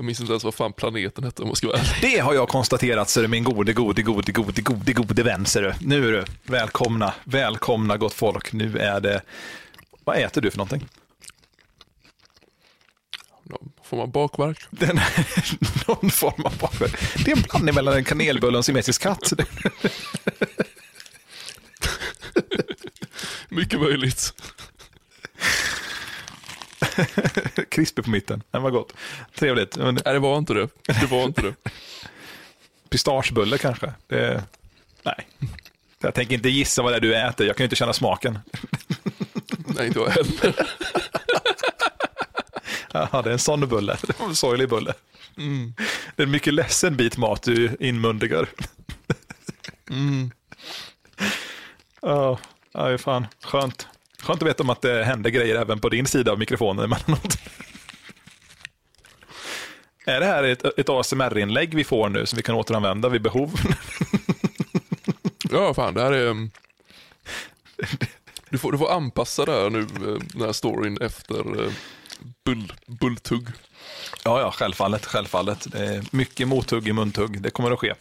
Jag minns inte ens vad fan planeten hette om jag ska vara ärlig. Det har jag konstaterat, är det min gode, gode, gode, gode, gode, gode vän. Ser du. Nu är du, välkomna, välkomna gott folk. Nu är det, vad äter du för någonting? Någon form av bakverk. Den, någon form av bakverk. Det är en blandning mellan en kanelbulle och en siamesisk katt. Mycket möjligt. Krispig på mitten, den var gott. Trevligt. Men Nej, det var inte det. Det var inte det. pistagebulle kanske? Det, nej. Jag tänker inte gissa vad det är du äter, jag kan ju inte känna smaken. Nej, inte jag heller. Jaha, det är en sån bulle. En sorglig bulle. Det är en mycket ledsen bit mat du inmundigar. Mm. Ja, ja, fan. Skönt. Skönt att veta om att det händer grejer även på din sida av mikrofonen emellanåt. Är det här ett, ett ASMR-inlägg vi får nu som vi kan återanvända vid behov? Ja, fan, det här är... um, Du får, du får anpassa det här nu, eh, den här storyn efter eh, bull, bulltugg. Ja, ja, självfallet. självfallet. Mycket mothugg i muntugg. Det kommer att ske.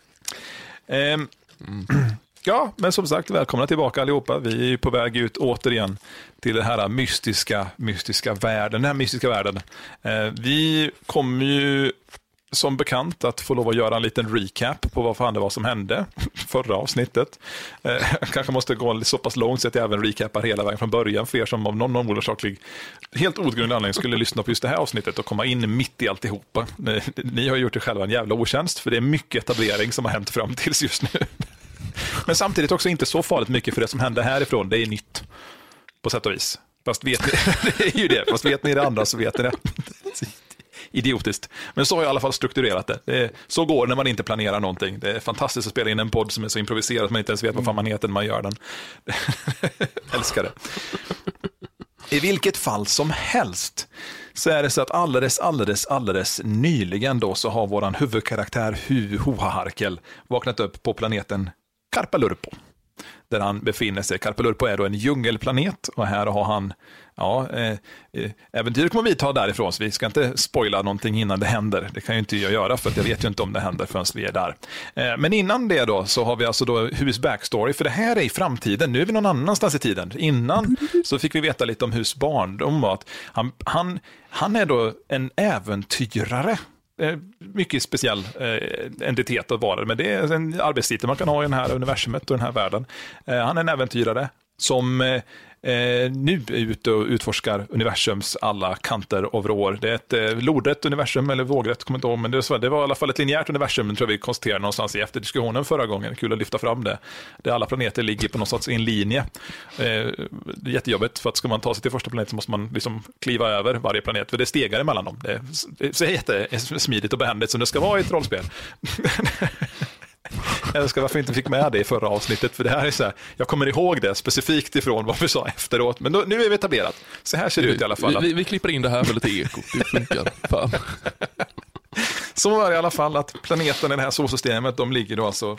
Ehm, Ja, men som sagt, välkomna tillbaka allihopa. Vi är ju på väg ut återigen till den här mystiska, mystiska världen. Den här mystiska världen. Eh, vi kommer ju som bekant att få lov att göra en liten recap på vad fan det var som hände förra avsnittet. Eh, jag kanske måste gå så pass långt så att jag även recapar hela vägen från början för er som av någon orsaklig, helt outgrundlig anledning skulle lyssna på just det här avsnittet och komma in mitt i alltihopa. Ni, ni har gjort er själva en jävla otjänst för det är mycket etablering som har hänt fram tills just nu. Men samtidigt också inte så farligt mycket för det som hände härifrån, det är nytt. På sätt och vis. Fast vet ni, det är ju det, fast vet ni det andra så vet ni det. Idiotiskt. Men så har jag i alla fall strukturerat det. det är, så går det när man inte planerar någonting. Det är fantastiskt att spela in en podd som är så improviserad att man inte ens vet vad fan man heter när man gör den. Älskar det. I vilket fall som helst så är det så att alldeles, alldeles, alldeles nyligen då så har våran huvudkaraktär Hu Hohaharkel vaknat upp på planeten Karpalurpo. Där han befinner sig. Karpalurpo är då en djungelplanet och här har han, ja, eh, eh äventyret kommer vi ta därifrån så vi ska inte spoila någonting innan det händer. Det kan ju inte jag göra för jag vet ju inte om det händer förrän vi är där. Eh, men innan det då så har vi alltså då Hus backstory, för det här är i framtiden, nu är vi någon annanstans i tiden. Innan så fick vi veta lite om Hus barndom att han, han, han är då en äventyrare Eh, mycket speciell eh, entitet att vara, men det är en arbetstitel man kan ha i det här universumet och den här världen. Eh, han är en äventyrare som eh, eh, nu är ute och utforskar universums alla kanter och vrår. Det är ett eh, lodrätt universum, eller vågrätt, kommer inte ihåg, men det, så, det var i alla fall ett linjärt universum, tror jag vi konstaterade någonstans i efterdiskussionen förra gången. Kul att lyfta fram det. Där alla planeter ligger på någon sorts en linje. Eh, det är jättejobbigt, för att ska man ta sig till första planeten så måste man liksom kliva över varje planet, för det är stegar emellan dem. Det är, det är jättesmidigt och behändigt som det ska vara i ett rollspel. Jag älskar varför jag inte fick med det i förra avsnittet, för det här är så här, jag kommer ihåg det specifikt ifrån vad vi sa efteråt, men då, nu är vi etablerat. Så här ser det ut i alla fall. Vi, vi, vi klipper in det här med lite eko, det funkar. Fan. Så var det i alla fall att planeterna i det här solsystemet, de ligger då alltså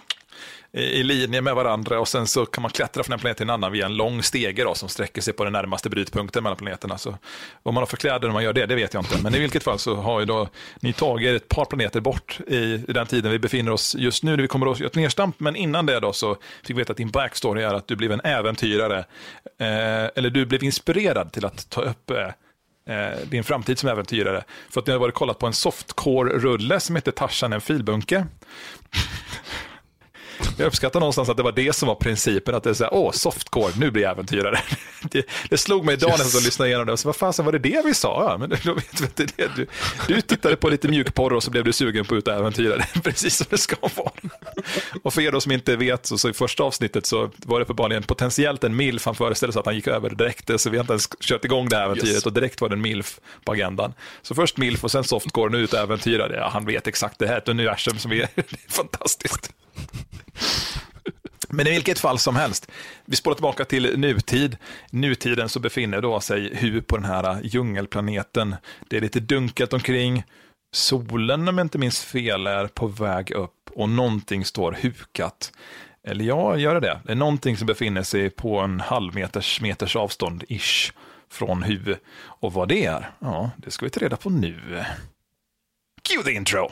i, linje med varandra och sen så kan man klättra från en planet till en annan via en lång stege då, som sträcker sig på den närmaste brytpunkten mellan planeterna. Så vad man har för kläder när man gör det, det vet jag inte. Men i vilket fall så har ju då ni tagit er ett par planeter bort i, i den tiden vi befinner oss just nu, när vi kommer att göra ett nedstamp. Men innan det då så fick vi veta att din backstory är att du blev en äventyrare, eh, eller du blev inspirerad till att ta upp eh, eh din framtid som äventyrare. För att ni har varit och kollat på en softcore-rulle som heter Tarzan en filbunke. Jag uppskattar någonstans att det var det som var principen, att det är så här, åh, softcore, nu blir jag äventyrare. Det, det slog mig idag när jag lyssnade igenom det, och så vad fasen var det det vi sa? Ja, men då vet vi inte det. Du, du tittade på lite mjukporr och så blev du sugen på att äventyra det, precis som det ska vara. Och för er då som inte vet, så, så i första avsnittet så var det uppenbarligen potentiellt en milf, han föreställde sig att han gick över direkt, så vi har inte ens kört igång det här äventyret Yes. och direkt var det en milf på agendan. Så först milf och sen softcore, nu ut äventyrare. Ja, han vet exakt, det här är ett universum som är, är fantastiskt. Men i vilket fall som helst, vi spolar tillbaka till nutid. Nutiden så befinner då sig Hu på den här äh, djungelplaneten. Det är lite dunkelt omkring. Solen, om jag inte minns fel, är på väg upp och någonting står hukat. Eller ja, gör det det? Det är någonting som befinner sig på en halv meters, meters avstånd, ish, från Hu. Och vad det är, ja, det ska vi ta reda på nu. Cue the intro!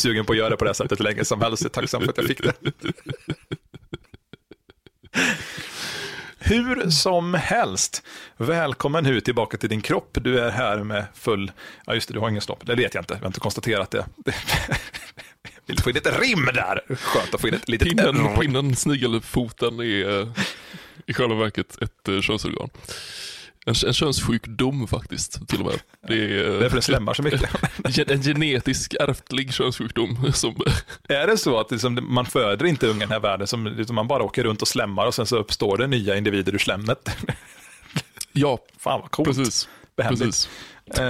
Sugen på att göra det på det här sättet hur länge som helst. Jag är tacksam för att jag fick det. Hur som helst, välkommen hit tillbaka till din kropp. Du är här med full, ja just det, du har ingen snopp. Det vet jag inte, jag har inte konstaterat det. Vill få in lite rim där. Skönt att få in ett litet Pinnen, pinnen snigelfoten är eh, i själva verket ett eh, könsorgan. En, en könssjukdom faktiskt, till och med. Det är, eh, Därför det slämmar så mycket. en genetisk ärftlig könssjukdom som Är det så att liksom, man föder inte ungen här i världen, som liksom, man bara åker runt och slämmar och sen så uppstår det nya individer ur slemmet? Ja, Fan vad coolt. precis. Behändigt. precis. Eh,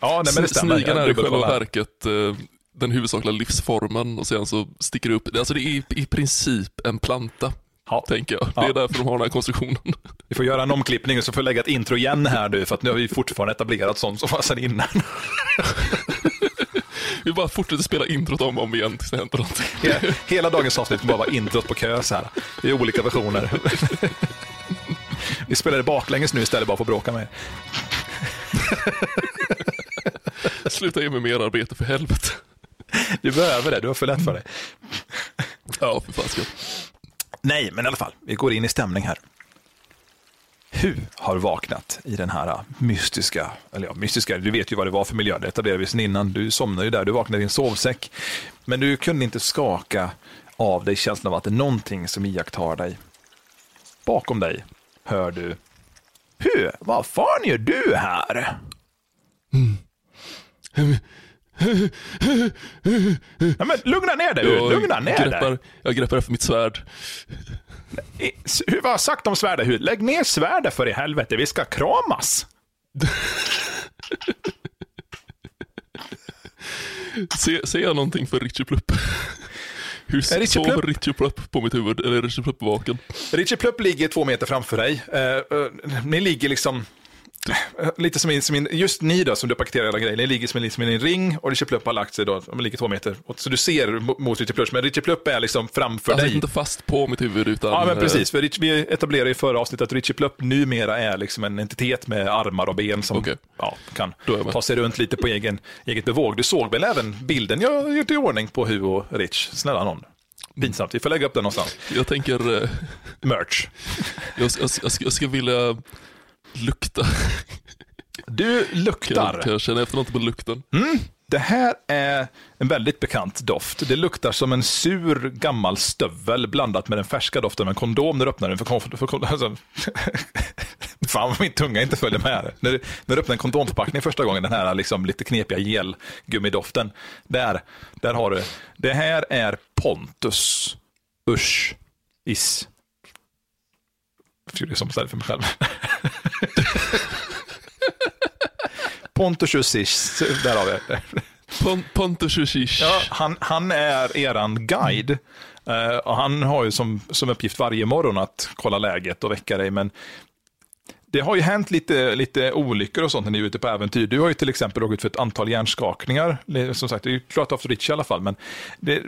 ja, nej, men det stämmer. Snigeln Jag är i själva verket eh, den huvudsakliga livsformen och sen så sticker det upp, alltså det är i, i princip en planta, Ja. tänker jag. Ja. Det är därför de har den här konstruktionen. Vi får göra en omklippning och så får jag lägga ett intro igen här nu, för att nu har vi fortfarande etablerat sånt som var sedan innan. Vi bara fortsätter spela introt om och om igen tills det händer någonting. He- Hela dagens avsnitt bara vara introt på kö så här. Det är olika versioner. Vi spelar det baklänges nu istället bara för att bråka med. Sluta ge mig mer arbete för helvete. Du behöver det, du har för lätt för dig. Ja, för fasiken. Nej, men i alla fall, vi går in i stämning här. Hu har vaknat i den här äh, mystiska, eller ja, mystiska, du vet ju vad det var för miljö, det etablerade vi sedan innan. Du somnade ju där, du vaknade i en sovsäck. Men du kunde inte skaka av dig känslan av att det är någonting som iakttar dig. Bakom dig hör du Hu, vad fan gör du här? Mm. Ja, men lugna ner dig, lugna ner dig. greppar, jag greppar efter mitt svärd. Hur vad har sagt om svärdet? Lägg ner svärdet för i helvete, vi ska kramas. Se, ser jag någonting för Richie Plupp? Hur Är Richie sover Plupp? Richie Plupp på mitt huvud? Eller är Richie Plupp vaken? Richie Plupp ligger två meter framför dig. Eh, eh, ni ligger liksom, eh, lite som in, som in, just ni då som du paketerar hela grejen, ni ligger som en, liksom en ring och Richie Plupp har lagt sig då, de ligger två meter. Så du ser mo- mot Richie Plupp, men Richie Plupp är liksom framför sitter dig. inte fast på mitt huvud utan... Ja, men eh, precis. För Rich, vi etablerade i förra avsnittet att Richie Plupp numera är liksom en entitet med armar och ben som Okej. ja, kan ta sig runt lite på egen, eget bevåg. Du såg väl även bilden jag gjort i ordning på Hu och Rich? Snälla någon. Pinsamt, vi får lägga upp den någonstans. Jag tänker, eh, Merch. jag, jag, jag, jag ska vilja lukta. Du Kan luktar. kan jag känna efter något på lukten? Det här är en väldigt bekant doft. Det luktar som en sur gammal stövel blandat med den färska doften av en kondom när du öppnar den. För, för, kon- alltså, fan vad min tunga inte följer med. När, du- när du öppnar en kondomförpackning första gången, den här liksom lite knepiga gelgummidoften. Där, där har du. Det här är Pontus. Usch. Is. Jag tycker det som ställe för mig själv. Pontus Usch. Där har vi det. Pon, Pontus Shushish. Ja, han, han är eran guide. Och han har ju som, som uppgift varje morgon att kolla läget och väcka dig. Men det har ju hänt lite, lite olyckor och sånt när ni är ute på äventyr. Du har ju till exempel råkat ut för ett antal hjärnskakningar. Som sagt, det är ju klart av Rich i alla fall. Men det,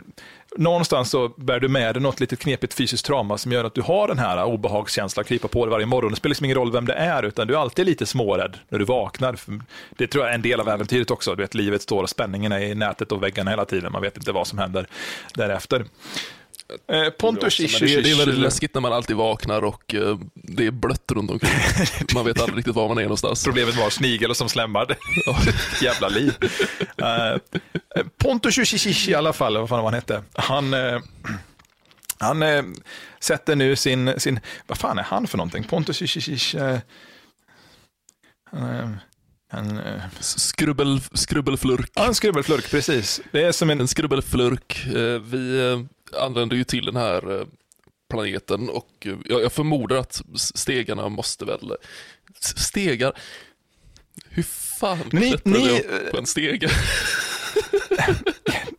någonstans så bär du med dig något litet knepigt fysiskt trauma som gör att du har den här obehagskänslan krypa på dig varje morgon. Det spelar liksom ingen roll vem det är, utan du är alltid lite smårädd när du vaknar. Det tror jag är en del av äventyret också. Du vet, livet står och spänningen är i nätet och väggarna hela tiden. Man vet inte vad som händer därefter. Eh, Pontus Men det, är- det är väldigt läskigt när man alltid vaknar och eh, det är blött runt omkring. Man vet aldrig riktigt var man är någonstans. Problemet var snigel som slämmar. Jävla liv. Uh, Pontus Ish i alla fall, vad fan var han hette. Han, eh, han eh, sätter nu sin, sin, vad fan är han för någonting? Pontus uh, han, eh, Skrubbel, skrubbelflurk. ja, en skrubbelflurk, precis. Det är som en, En skrubbelflurk. Eh, vi eh, anländer ju till den här eh, planeten och eh, jag, förmodar att stegarna måste väl... Stegar? Hur fan Ni- klättrade ni, upp på en stege?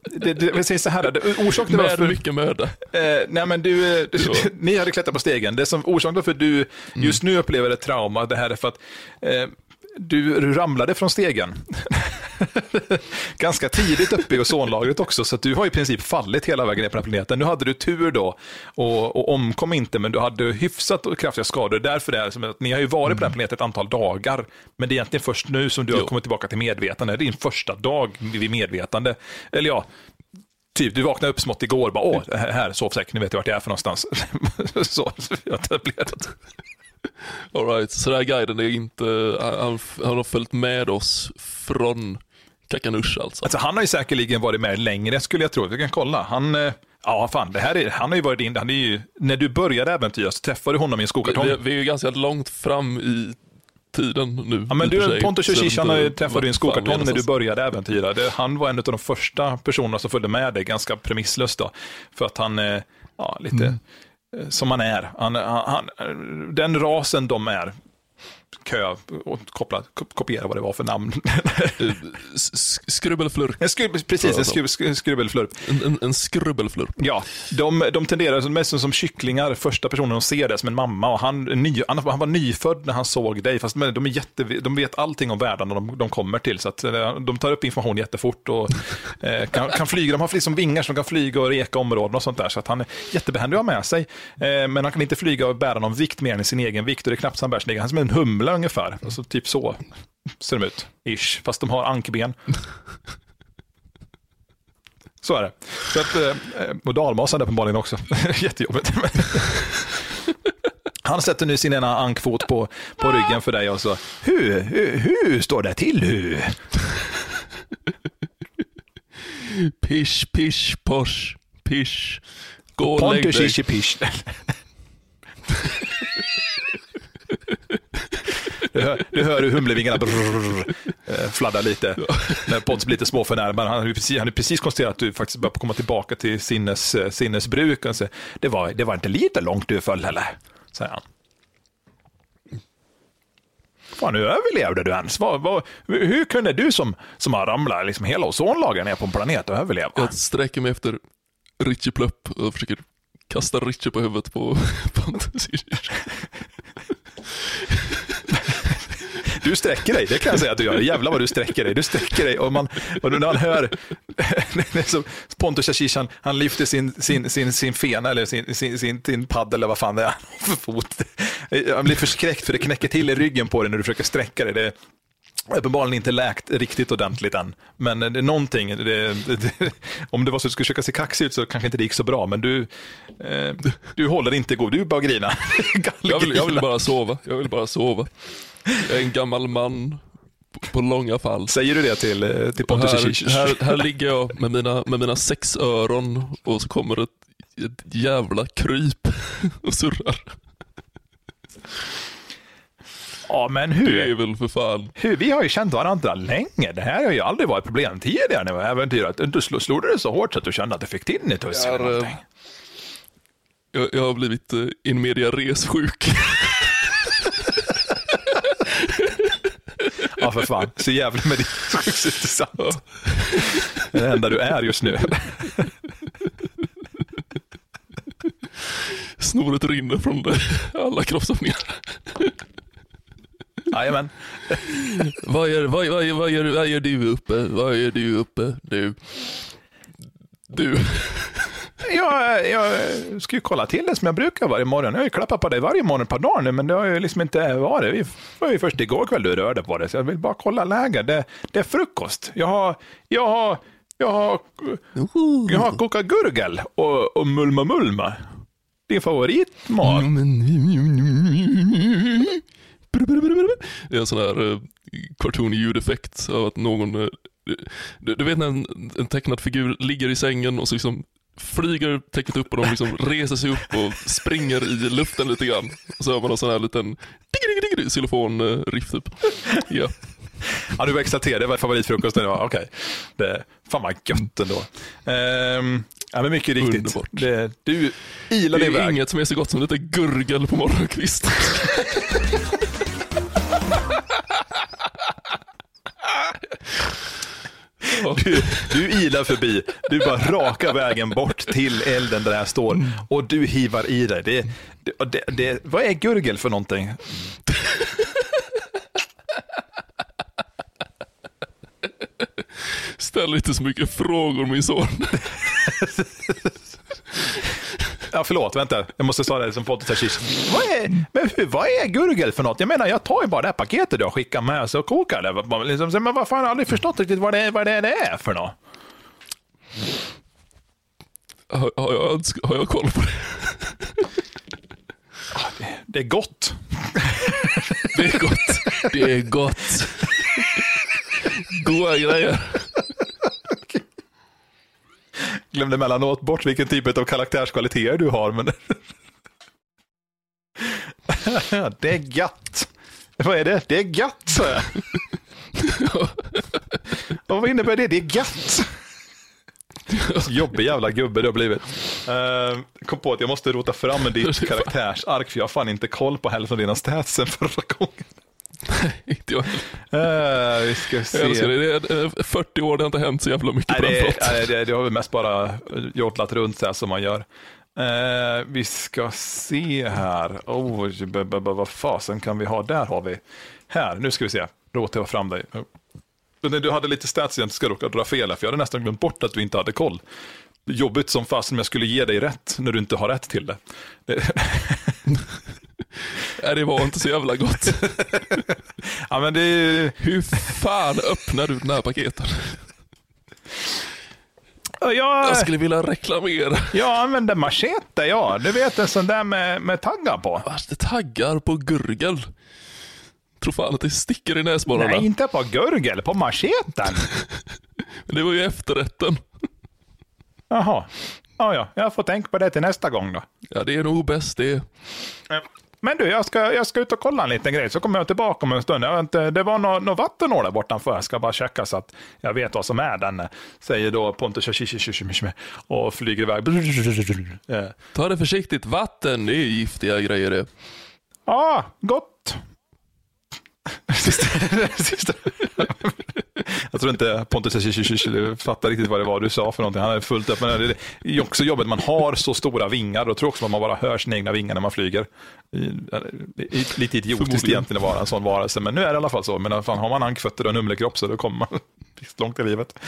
det det, jag säger så här, det, orsaken Med varför... mycket möda. Eh, nej men du, eh, du ni hade klättrat på stegen. Det som orsaken för att du just nu upplever ett trauma, det här är för att eh, du ramlade från stegen. Ganska tidigt uppe i ozonlagret också, så du har i princip fallit hela vägen ner på den här planeten. Nu hade du tur då och, och omkom inte, men du hade hyfsat kraftiga skador. Därför är det som att ni har ju varit på den här planeten ett antal dagar, men det är egentligen först nu som du har Jo. kommit tillbaka till medvetande. Det är din första dag vid medvetande. Eller ja, Typ, du vaknade upp smått igår bara, åh, här, sovsäck, nu vet jag vart jag är för någonstans. så, så jag har etablerat. All right. Så den här guiden är inte, han, han har följt med oss från Kakanusha alltså. Alltså, han har ju säkerligen varit med längre, skulle jag tro. Vi kan kolla. Han, eh, ja, fan, det här är, han har ju varit in, han är ju, när du började äventyra så träffade du honom i en skokartong. Vi, vi är ju ganska långt fram i tiden nu. Ja, men och du. Pontus inte har ju träffat i en skokartong när du började äventyra. Det, han var en av de första personerna som följde med dig, ganska premisslöst då. För att han, eh, ja, lite Mm. Eh, som han är. Han, han, han, den rasen de är, kö och koppla, kop- kopiera vad det var för namn. Eh, s- s- Skrubbelflurk. En skrubb, precis, en skrubb, skrubbelflurp. En, en, en skrubbelflurp. Ja, de, de tenderar mest som kycklingar, första personen de ser det som en mamma. Och han, ny, han, han var nyfödd när han såg dig, fast de, är jätte, de vet allting om världarna de, de kommer till. Så att, eh, de tar upp information jättefort och eh, kan, kan flyga. De har liksom vingar som kan flyga och reka områden och sånt där. Så att han är jättebehändig att ha med sig. Eh, men han kan inte flyga och bära någon vikt mer än sin egen vikt. Och det är knappt så han bär sin egen. Han är som en humla ungefär. Alltså, typ så ser de ut, ish. Fast de har ankben. Så är det. Så att, eh, och dalmasen uppenbarligen också. Jättejobbigt. Han sätter nu sin ena ankfot på, på ryggen för dig och så, hur, hur, hur står det till? Hur? Pish, pish, posh, pish. Gå och lägg Pontus dig. Du hör, du hör hur humlevingarna brrrr, eh, fladdrar lite. När Pontus blir lite småförnärmad. Han har precis, han precis konstaterat att du faktiskt börjar komma tillbaka till sinnes, eh, sinnesbruk. Och säger, det, var, det var inte lite långt du föll heller, säger han. Fan, hur överlevde du ens? Var, var, hur kunde du som, som har ramlat liksom hela ozonlagret ner på en planet överleva? Jag sträcker mig efter Richie Plupp och försöker kasta Richie på huvudet på Pontus. Du sträcker dig, det kan jag säga att du gör. Jävlar vad du sträcker dig. Du sträcker dig och, man, och när han hör Pontus Ashish, han, lyfter sin, sin, sin, sin fena eller sin, sin, sin, sin paddel eller vad fan det är för fot. Han blir förskräckt för det knäcker till i ryggen på dig när du försöker sträcka dig. Det är uppenbarligen inte läkt riktigt ordentligt än. Men det är någonting, det, det, om det var så att du skulle försöka se kaxig ut så kanske inte det gick så bra. Men du, eh, du håller inte god, du bara grina. Jag vill, jag vill bara sova, jag vill bara sova. Jag är en gammal man på, långa fall. Säger du det till, eh, till Pontus här, här, här ligger jag med mina, med mina sex öron och så kommer ett, ett jävla kryp och surrar. Ja, men hur? Det är väl för fan. Hur, vi har ju känt varandra länge. Det här har ju aldrig varit ett problem tidigare när vi har äventyrat. Du slog, slog du det så hårt så att du kände att du fick Jag eller har, någonting? Jag, jag har blivit eh, in media res-sjuk. Ja, för fan. Så jävla med det intressant. Det enda du är just nu. Snoret rinner från alla kroppsöppningar. Jajamän. Vad gör, vad, vad, vad, gör, vad gör du uppe? Vad gör du uppe? Du. Du. Jag, jag ska ju kolla till det som jag brukar varje morgon. Jag har ju klappat på dig varje morgon ett par dagar nu, men det har ju liksom inte varit. Det var ju först igår kväll du rörde på det, så jag vill bara kolla läget. Det, det är frukost. Jag har, jag har, jag har, jag har kokat gurgel och, och mulma mulma. Din favoritmat. Det är en sån här cartoon ljudeffekt av att någon, eh, du, du vet när en, en tecknad figur ligger i sängen och så liksom flyger täcket upp och de liksom reser sig upp och springer i luften lite grann. Och så har man en sån här liten xylofon-riff typ. Ja. Ja, du var exalterad. Det var favoritfrukosten. Ja, Okej. Det, fan vad gött ändå. Ehm, ja, men mycket riktigt. Underbart. Det, du Det ilade är iväg. inget som är så gott som lite gurgel på morgonkvist. Du, du ilar förbi, du bara raka vägen bort till elden där det här står och du hivar i dig. Det, det, det, det, vad är gurgel för någonting? Ställ inte så mycket frågor min son. Ja, förlåt, vänta. Jag måste säga det som Pontus vad är, men hur, vad är gurgel för något? Jag menar, jag tar ju bara det här paketet du har skickat med så kokar det. Liksom, men vad fan, jag har aldrig förstått riktigt vad det, är, vad det, är, det är för något. Har, har, jag, har jag koll på det? Det är gott. Det är gott. Det är gott. Goda grejer. Glömde emellanåt bort vilken typ av karaktärskvaliteter du har. Men... det är gatt. Vad är det? Det är gatt, sa jag. Och vad innebär det? Det är gatt. Jobbig jävla gubbe du har blivit. Uh, kom på att jag måste rota fram ditt karaktärsark för jag har fan inte koll på hälften av dina stats sen förra gången. Nej, inte jag uh, Vi ska se. Jag älskar det. det är 40 år, det har inte hänt så jävla mycket nej, det, nej, det, det har vi mest bara joddlat runt så här som man gör. Uh, vi ska se här. Oh, vad fasen kan vi ha? Där har vi. Här, nu ska vi se. Råta jag fram dig. Du hade lite stats jag ska råka dra fel här, för jag hade nästan glömt bort att du inte hade koll. Jobbigt som fasen om jag skulle ge dig rätt när du inte har rätt till det. Nej, det var inte så jävla gott. ja, men det... Hur fan öppnar du den här paketen? Jag, jag skulle vilja reklamera. Jag använder machete, ja. Du vet en sån där med, med taggar på. Det taggar på gurgel? Tror fan att det sticker i näsborrarna. Nej, inte på gurgel, på macheten. det var ju efterrätten. Jaha. Ja, ja, jag får tänka på det till nästa gång då. Ja, det är nog bäst det. Men du, jag ska, jag ska ut och kolla en liten grej, så kommer jag tillbaka om en stund. Jag inte, det var något no vattenhål där bortanför, jag ska bara checka så att jag vet vad som är den, säger då Pontus och flyger iväg. Ta det försiktigt, vatten det är giftiga grejer det. Ja, gott. Jag tror inte Pontus fattar riktigt vad det var du sa för någonting. Han är fullt upp. Men det är också jobbigt, man har så stora vingar. Då tror också att man bara hör sina egna vingar när man flyger. Lite idiotiskt egentligen att vara en sån varelse, men nu är det i alla fall så. Men fan, har man ankfötter och en numlerkropp så då kommer man långt i livet.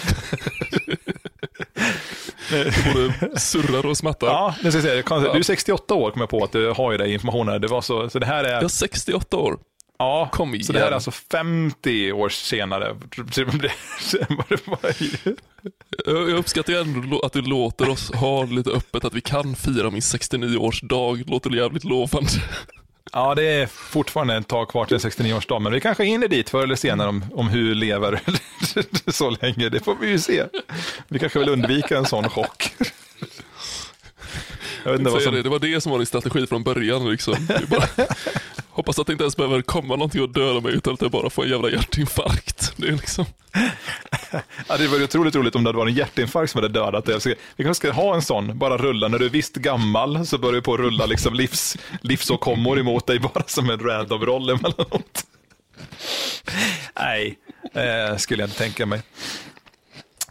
Både surrar och smattar. Ja, det ska jag säga. Du är 68 år, kom jag på att du har ju det informationen. Det var så, så det här är... Jag är 68 år. Ja, Kom igen. så det här är alltså 50 år senare. Jag uppskattar ju ändå att du låter oss ha lite öppet att vi kan fira min 69-årsdag. Det låter jävligt lovande. Ja, det är fortfarande ett tag kvar till 69-årsdag, men vi kanske hinner dit förr eller senare om, om hur lever så länge. Det får vi ju se. Vi kanske vill undvika en sån chock. Jag vet inte vad som... det, det var det som var din strategi från början. Liksom. Bara... Hoppas att det inte ens behöver komma någonting och döda mig utan att jag bara får en jävla hjärtinfarkt. Det är liksom... ja, det var otroligt roligt om det hade varit en hjärtinfarkt som hade dödat dig. Vi kanske ska ha en sån, bara rulla. När du är visst gammal så börjar du på att rulla liksom livs, livsåkommor emot dig bara som en random roll emellanåt. Nej, eh, skulle jag inte tänka mig.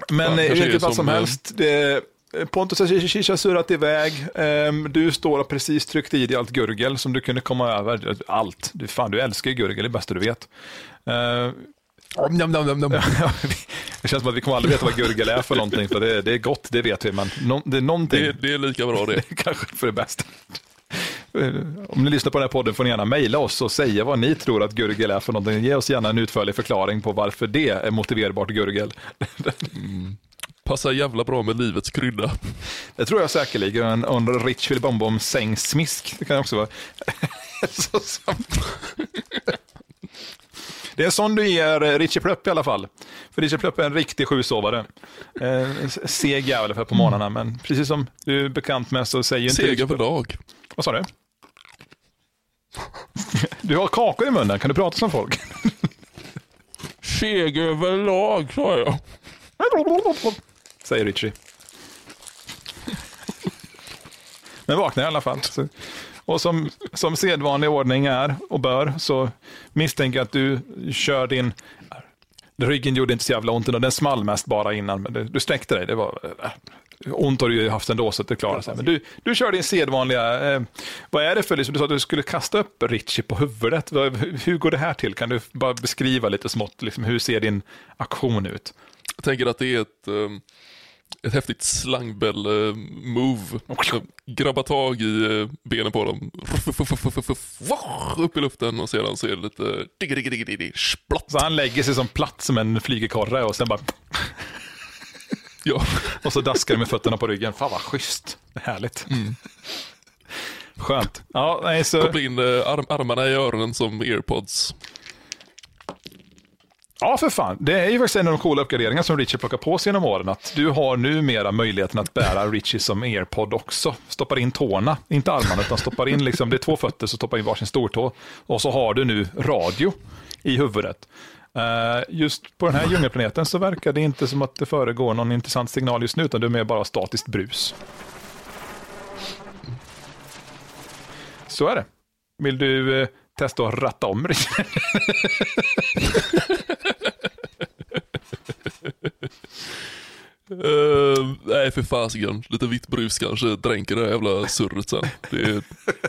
Men ja, i vilket fall som, som helst, det, Pontus har surrat iväg. Ehm, du står och precis tryckt i dig allt gurgel som du kunde komma över. Allt. Du, fan, du älskar ju gurgel, det är bästa du vet. Ehm, Nom, nom, nom, nom. det känns som att vi kommer aldrig veta vad gurgel är för någonting, för det, det är gott, det vet vi, men no, det är någonting. Det, det, är lika bra det. Kanske för det bästa. Om ni lyssnar på den här podden får ni gärna mejla oss och säga vad ni tror att gurgel är för någonting. Ge oss gärna en utförlig förklaring på varför det är motiverbart gurgel. Mm. Passar jävla bra med livets krydda. Det tror jag säkerligen. En Rich Bonbon sängsmisk. Det kan också vara. Det är sån du ger Richie Plupp i alla fall. För Richie Plupp är en riktig sjusovare. Eh, seg jävel för på morgnarna, men precis som du är bekant med så säger inte... Seg överlag. Vad sa du? Du har kakor i munnen, kan du prata som folk? Seg överlag, sa jag säger Richie. Men vaknar i alla fall. Och som, som sedvanlig ordning är och bör så misstänker jag att du kör din ryggen gjorde inte så jävla ont, och den small mest bara innan, men det, du sträckte dig. Det var, äh, ont har du ju haft ändå, så det klarar sig. Men du, du kör din sedvanliga, eh, vad är det för, liksom, du sa att du skulle kasta upp Richie på huvudet. Vad, hur går det här till? Kan du bara beskriva lite smått, liksom, hur ser din aktion ut? Jag tänker att det är ett, um, ett häftigt slangbäll-move. Grabba tag i uh, benen på dem, upp i luften och sedan så är det lite splott. Så han lägger sig som platt som en flygekorre och sen bara Ja. Och så daskar du med fötterna på ryggen. Fan vad schysst. Härligt. Mm. Skönt. Ja, nej, så... Koppla in uh, arm armarna i öronen som airpods. Ja, för fan. Det är ju faktiskt en av de coola uppgraderingarna som Richie plockar på sig genom åren. Att du har numera möjligheten att bära Richie som airpod också. Stoppar in tårna, inte armarna, utan stoppar in, liksom, det är två fötter, så stoppar in varsin stortå. Och så har du nu radio i huvudet. Eh, just på den här djungelplaneten så verkar det inte som att det föregår någon intressant signal just nu, utan det är mer bara statiskt brus. Så är det. Vill du eh, testa att ratta om Richie? Uh, nej för fasiken, lite vitt brus kanske dränker det jävla surret sen. Det,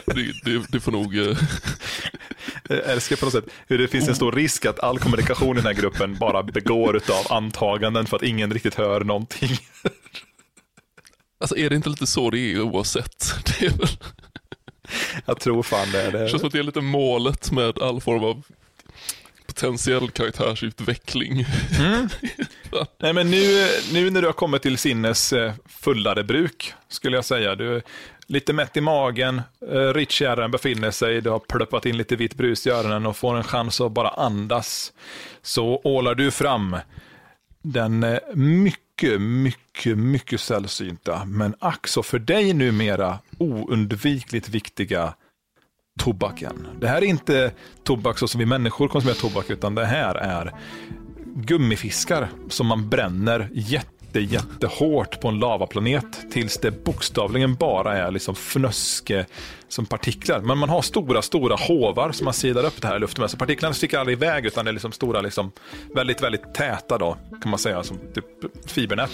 det, det, det får nog... Uh... Jag älskar på något sätt hur det finns en stor risk att all kommunikation i den här gruppen bara begår av antaganden för att ingen riktigt hör någonting. Alltså är det inte lite så det är oavsett? Det är väl... Jag tror fan det. Är det. det känns som att det är lite målet med all form av potentiell karaktärsutveckling. Mm. Nej, men nu, nu när du har kommit till sinnes eh, fullare bruk, skulle jag säga. Du är lite mätt i magen, eh, Rich befinner sig, du har plöppat in lite vitt brus i öronen och får en chans att bara andas. Så ålar du fram den eh, mycket, mycket, mycket sällsynta, men ack så för dig numera oundvikligt viktiga tobaken. Det här är inte tobak så som vi människor konsumerar tobak, utan det här är gummifiskar som man bränner jätte, jättehårt på en lavaplanet tills det bokstavligen bara är liksom fnöske som partiklar. Men man har stora, stora hovar som man sidar upp det här i luften med. Så partiklarna sticker aldrig iväg utan det är liksom stora, liksom, väldigt, väldigt täta då, kan man säga, som typ fibernät.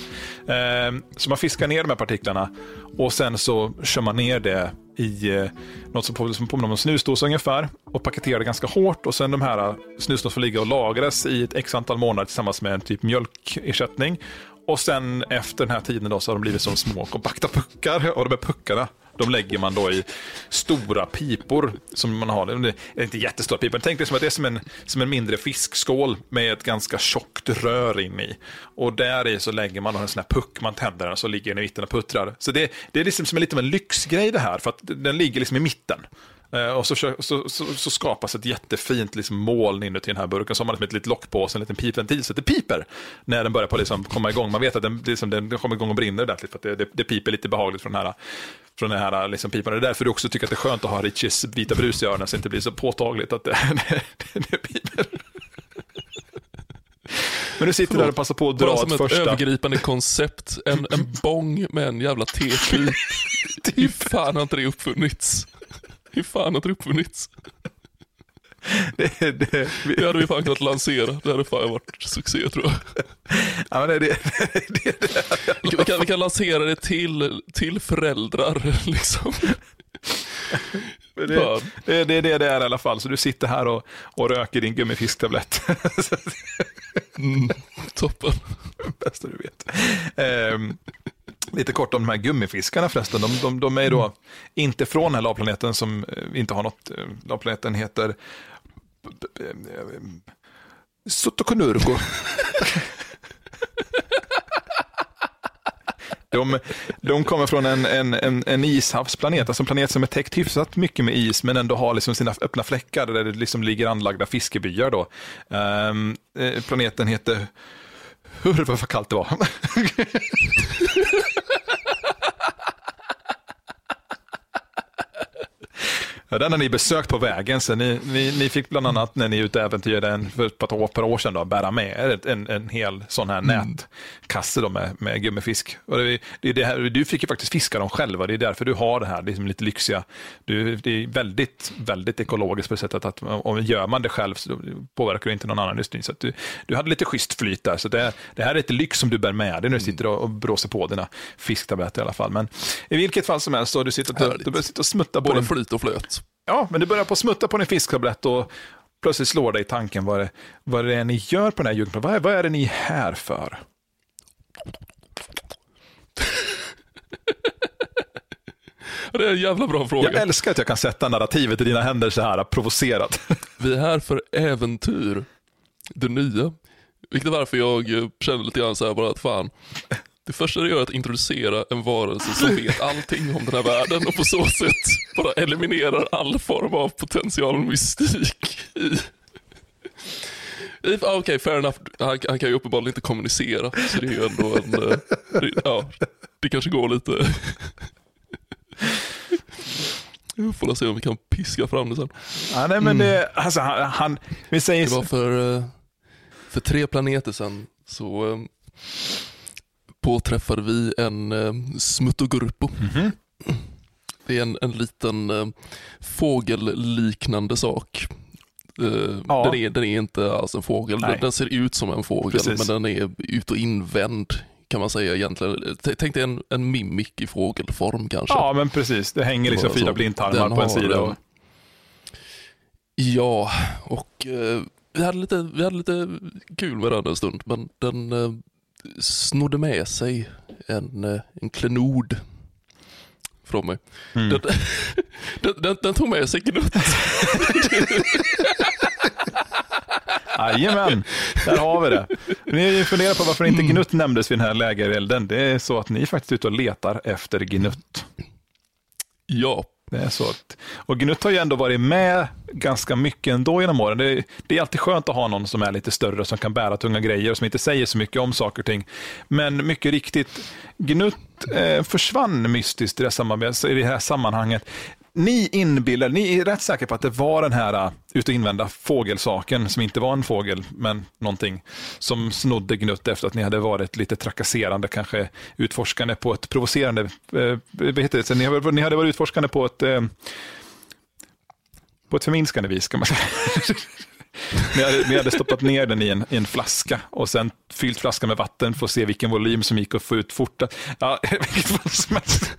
Eh, så man fiskar ner de här partiklarna och sen så kör man ner det i eh, något som påminner om en snusdosa ungefär och paketerar det ganska hårt och sen de här eh, snusdosorna får ligga och lagras i ett x antal månader tillsammans med en typ mjölkersättning. Och sen efter den här tiden då så har de blivit som små kompakta puckar och de här puckarna de lägger man då i stora pipor som man har. Det är inte jättestora pipor. Tänk dig som att det är som en, som en mindre fiskskål med ett ganska tjockt rör in i. Och där i så lägger man en sån här puck, man tänder den och så ligger den i mitten och puttrar. Så det, det är liksom som en, lite av en lyxgrej det här, för att den ligger liksom i mitten. Eh, och så, så, så, så, skapas ett jättefint liksom moln inuti den här burken. Så har man liksom ett litet lock på och en liten pipventil så det piper när den börjar på liksom komma igång. Man vet att den, liksom, den kommer igång och brinner ordentligt för att det, det, det, piper lite behagligt från den här, från den här liksom, pipan. Det är därför du också tycker att det är skönt att ha Richies vita brus i öronen så det inte blir så påtagligt att det, det, piper. Men du sitter där och passar på att dra ett första. ett övergripande koncept. En, en bong med en jävla tepip. Hur fan har inte det uppfunnits? Hur fan har det uppfunnits? Det, det, vi... det hade vi fan kunnat lansera. Det hade fan varit succé tror jag. Ja, men det, det, det, det, vi, kan, vi kan lansera det till, till föräldrar. Liksom. Det, det, det, det är det det är i alla fall. Så du sitter här och, och röker din gummifisktablett. mm, toppen. Bästa du vet. Um, Lite kort om de här gummifiskarna förresten. De, de, de är då mm. inte från den här lavplaneten som eh, inte har något. Eh, lavplaneten heter Sotokonurgo. De, de kommer från en, en, en, en ishavsplanet, alltså en planet som är täckt hyfsat mycket med is, men ändå har liksom sina öppna fläckar där det liksom ligger anlagda fiskebyar. Då. Um, planeten heter Hur vad kallt det var. Ja, den har ni besökt på vägen. Så ni, ni, ni fick bland annat när ni utäventyrade en för ett par, par år sedan då, bära med er en, en hel sån här Mm. nätkasse då med, med gummifisk. Och det, det det här, du fick ju faktiskt fiska dem själva. Det är därför du har det här liksom lite lyxiga. Du, det är väldigt, väldigt ekologiskt på det sättet att om gör man det själv så påverkar det inte någon annan industri. Så du, du hade lite schysst flyt där. Så det, det här är ett lyx som du bär med dig när du Mm. sitter och, och blåser på dina fisktabletter i alla fall. Men i vilket fall som helst så har du sitter och, du börjar sitta och smutta Både flyt och flöt. Ja, men du börjar på smutta på din fisktablett och plötsligt slår dig tanken vad det, vad det är ni gör på den här jungfrun. Vad, är- vad är det ni är här för? Det är en jävla bra fråga. Jag älskar att jag kan sätta narrativet i dina händer så här provocerat. Vi är här för äventyr. Det nya. Vilket är varför jag känner lite grann så här bara att fan. Det första det gör är att introducera en varelse som vet allting om den här världen och på så sätt bara eliminerar all form av potential mystik i... ah, Okej, fair enough. Han, han kan ju uppenbarligen inte kommunicera, så det är ju ändå en... eh, ja, det kanske går lite... Vi får se om vi kan piska fram det sen. Ja, nej, men det, alltså, han, han, vi säger Det var för, eh, för tre planeter sedan så påträffade vi en eh, smuttogurpo. Mhm. Det är en, en liten eh, fågelliknande sak. Eh, Ja. den, är, den är inte alls en fågel, den, den ser ut som en fågel Precis. men den är ut och invänd kan man säga egentligen. T- Tänk dig en, en mimik i fågelform kanske. ja, men precis. Det hänger liksom fyra blindtarmar på en sida. Och, Ja, och eh, vi, hade lite, vi hade lite kul med den en stund, men den eh, snodde med sig en, eh, en klenod från mig. Mm. Den, den, den, den tog med sig Gnutt. Jajamän, där har vi det. Ni funderar på varför inte Mm. Gnutt nämndes vid den här lägerelden. Det är så att ni är faktiskt ute och letar efter Gnutt. Ja, det är så. Och Gnutt har ju ändå varit med ganska mycket ändå genom åren. Det, det är alltid skönt att ha någon som är lite större, som kan bära tunga grejer och som inte säger så mycket om saker och ting. Men mycket riktigt, Gnutt eh, försvann mystiskt i det, här i det här sammanhanget. Ni inbillar, ni är rätt säkra på att det var den här uh, ut och invända fågelsaken, som inte var en fågel, men någonting, som snodde Gnutt efter att ni hade varit lite trakasserande, kanske utforskande på ett provocerande, eh, vad heter det, så ni, ni hade varit utforskande på ett eh, på ett förminskande vis kan man säga. Ni hade, ni hade stoppat ner den i en, i en flaska och sen fyllt flaskan med vatten för att se vilken volym som gick att få ut fortast. Ja, vilket fall som helst.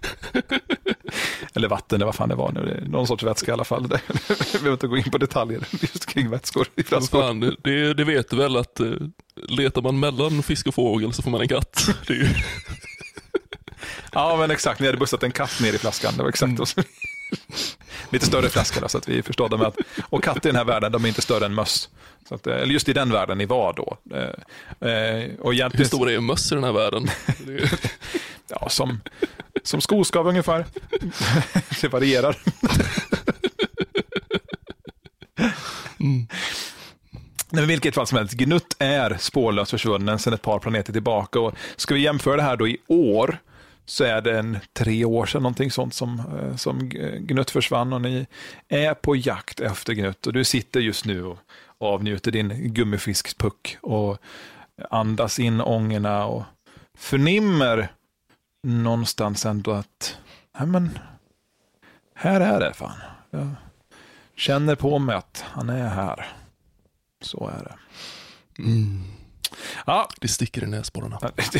Eller vatten, eller vad fan det var nu. Någon sorts vätska i alla fall. Vi behöver inte gå in på detaljer just kring vätskor i flaskor. fan, det, det vet du väl att eh, letar man mellan fisk och fågel så får man en katt. Ju, Ja, men exakt. Ni hade bussat en katt ner i flaskan. Det var exakt så. Lite större flaska då, så att vi förstår med att, och katter i den här världen, de är inte större än möss. Så att, eh, eller just i den världen ni var då. Eh, eh, och hur egentligen, stor är en möss i den här världen? Är, ja, som, som skoskav ungefär. Det varierar. mm. Nej, men vilket fall som helst, Gnutt är spårlöst försvunnen sedan ett par planeter tillbaka. Och ska vi jämföra det här då i år, så är det en tre år sedan någonting sånt som, eh, som Gnutt försvann och ni är på jakt efter Gnutt. Och du sitter just nu och avnjuter din gummifiskpuck och andas in ångorna och förnimmer någonstans ändå att, nej men, här är det fan. Jag känner på mig att han är här. Så är det. Mm. Ja, Det sticker i näsborrarna. ja,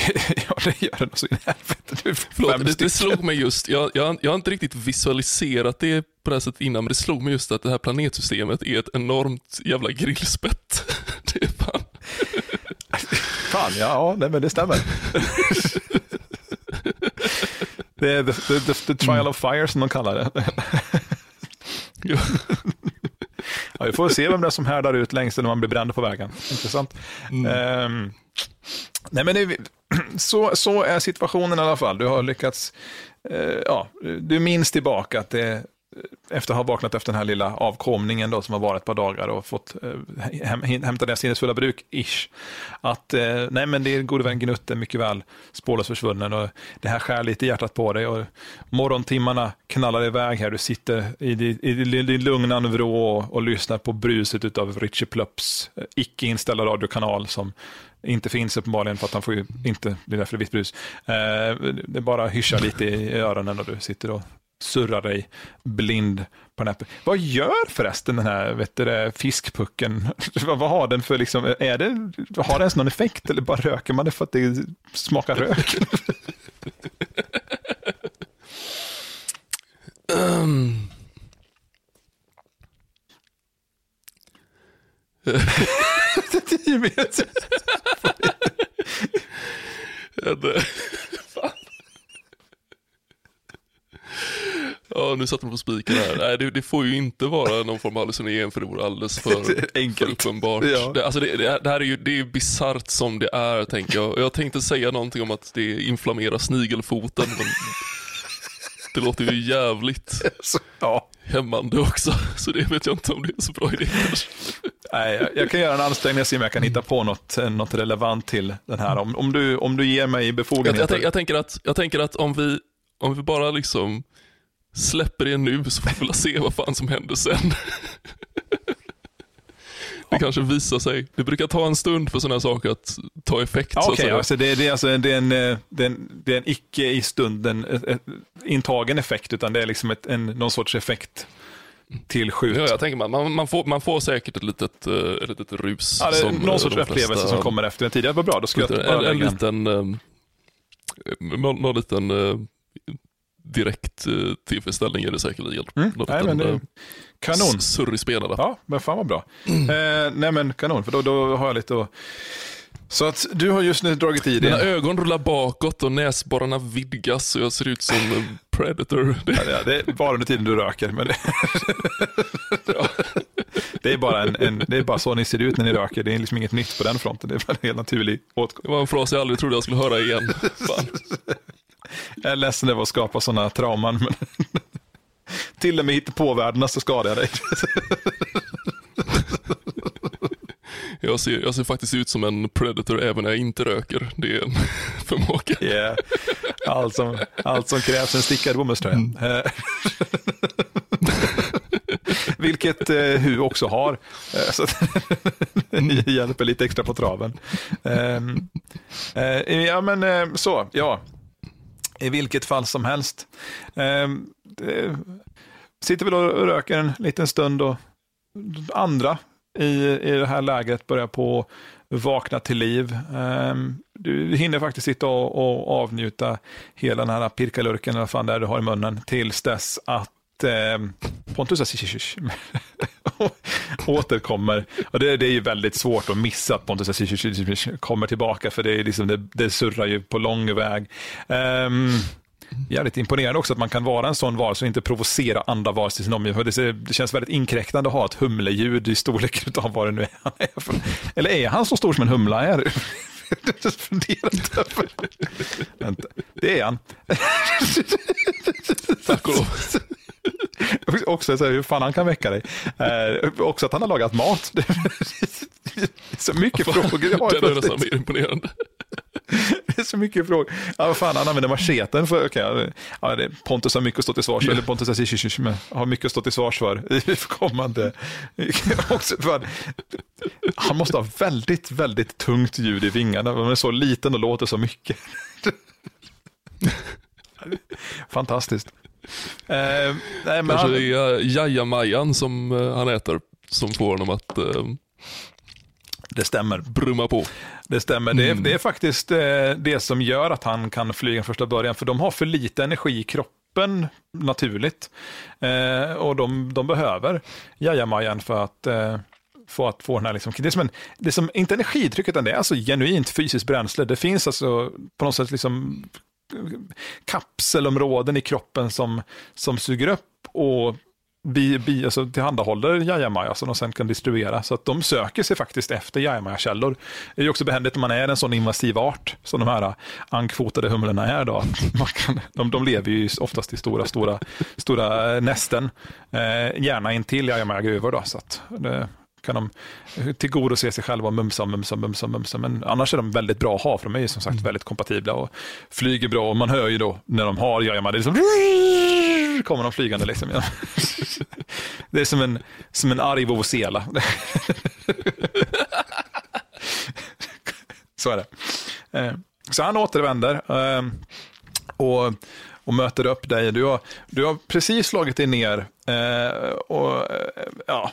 det gör det så in i helvete. Förlåt, det, slog mig just, jag, jag, jag har inte riktigt visualiserat det på det här sättet innan, men det slog mig just att det här planetsystemet är ett enormt jävla grillspett. Det är fan, Fan, ja, ja nej, men det stämmer. det är the, the, the, the trial of fire som de kallar det. ja, Ja, vi får se vem det är som härdar ut längst när man blir bränd på vägen. Intressant. Mm. Ehm, nej, men det, så, så är situationen i alla fall. Du har lyckats, eh, ja, du minns tillbaka att det, efter att ha vaknat efter den här lilla avkomningen då, som har varit ett par dagar och fått eh, häm, hämta det sinnesfulla bruk, ish. Att eh, nej men det är gode vän Gnutte mycket väl spårlöst försvunnen och det här skär lite i hjärtat på dig och morgontimmarna knallar iväg här. Du sitter i din, i din lugna vrå och, och lyssnar på bruset av Richie Plupps eh, icke inställda radiokanal som inte finns uppenbarligen för att han får ju inte, det är därför det är vitt brus. Eh, det bara hyschar lite i öronen och du sitter och surrar dig blind på den här. Vad gör förresten den här vet du, fiskpucken? vad, har den för, liksom, är det, har den ens någon effekt eller bara röker man det för att det smakar rök? um. en, Ja, nu satte man på spiken här. Nej, det, det, får ju inte vara någon form av hallucination för det vore alldeles för, Enkelt. för uppenbart. Ja. Det, alltså det, det, här är ju det är bisarrt som det är, tänker jag. Jag tänkte säga någonting om att det inflammerar snigelfoten, men det låter ju jävligt ja. hämmande också. Så det vet jag inte om det är så bra idé. Nej, jag kan göra en ansträngning och se om jag kan hitta på något, något relevant till den här. Om, om, du, om du ger mig befogenheter. Jag, jag, jag, tänker att, jag tänker att om vi, om vi bara liksom släpper det nu så får vi väl se vad fan som händer sen. Det kanske visar sig. Det brukar ta en stund för sådana här saker att ta effekt. Okej, okay, alltså det, det, är alltså, det, är en, eh, det, är en, det är en icke i stunden ett, ett, intagen effekt, utan det är liksom ett, en, någon sorts effekt till skjut. Ja, jag tänker man, man, man, får, man får säkert ett litet, ett litet rus. Ja, det som, någon sorts upplevelse flesta, som kommer efter en tid. Det var bra, då ska jag en, en, liten, någon, någon liten direkt uh, tillfredsställning är det säkerligen. Mm. Nej, men det, kanon. Surrig spelare. Ja, men fan vad bra. Mm. Eh, nej men kanon, för då, då har jag lite att så att du har just nu dragit i det. Mina ögon rullar bakåt och näsborrarna vidgas och jag ser ut som en predator. Ja, det är bara under tiden du röker. Men det... ja. det, är bara en, en, det är bara så ni ser ut när ni röker. Det är liksom inget nytt på den fronten. Det är bara en helt naturlig åtgång. Det var en fras jag aldrig trodde jag skulle höra igen. Fan. Jag är ledsen över att skapa sådana trauman. Men till och med hitta på världen så skadar jag dig. Jag ser, jag ser faktiskt ut som en predator även när jag inte röker. Det är en förmåga. Yeah. Allt, som, allt som krävs en stickad bomullströja. Mm. Eh. Vilket eh, HU också har. Eh, så ni hjälper lite extra på traven. Eh, eh, ja, men eh, så, ja. I vilket fall som helst. Ehm, sitter väl och röker en liten stund och andra i, i det här lägret börjar på vakna till liv. Ehm, du hinner faktiskt sitta och, och avnjuta hela den här pirkalurken, eller vad fan det är du har i munnen, tills dess att Eh, Pontus Asisic återkommer. Och det, det, är ju väldigt svårt att missa att Pontus Asisic kommer tillbaka, för det, är liksom, det, det surrar ju på lång väg. Um, jävligt imponerande också att man kan vara en sån varelse och inte provocera andra varelser i sin omgivning. Det känns väldigt inkräktande att ha ett humleljud i storleken av vad det nu är han är. Eller är han så stor som en humla är? Vänta, det är han. Tack och lov. Också så här, hur fan han kan väcka dig. Eh, också att han har lagat mat. så mycket frågor jag har. Den är nästan mer imponerande. det är så mycket frågor. Ja, vad fan, han använder macheten för, okay, ja, det, Pontus har mycket att stå till svars för, eller Pontus har mycket att stå till svars för i kommande. Också han måste ha väldigt, väldigt tungt ljud i vingarna, han är så liten och låter så mycket. Fantastiskt. Eh, nej, men Kanske han... det är jajamajan som uh, han äter som får honom att uh, det stämmer. Brumma på. Det stämmer. Mm. Det, är, det, är, faktiskt eh, det som gör att han kan flyga första början, för de har för lite energi i kroppen naturligt. Eh, och de, de behöver jajamajan för att eh, för att få den här, liksom, det är som, en, det är som inte energitryck, utan det är alltså genuint fysiskt bränsle. Det finns alltså på något sätt liksom kapselområden i kroppen som, som suger upp och bi, bi, alltså tillhandahåller Jajamaja alltså som de sen kan distribuera. Så att de söker sig faktiskt efter Jajamaja-källor. Det är ju också behändigt när man är en sån invasiv art som de här äh, ankfotade humlorna är. Då. Man kan, de, de lever ju oftast i stora, stora, stora äh, nästen, eh, gärna intill Jajamaja-gruvor. Så att det, kan de tillgodose sig själva och mumsa, mumsa, mumsa, mumsa. Men annars är de väldigt bra att ha, för de är ju som sagt väldigt kompatibla och flyger bra. Och man hör ju då när de har Jajamaj, det är liksom kommer de flygande liksom. Det är som en, som en arg vuvuzela. Så är det. Eh, så han återvänder eh, och, och möter upp dig. Du har, du har precis slagit dig ner eh, och ja,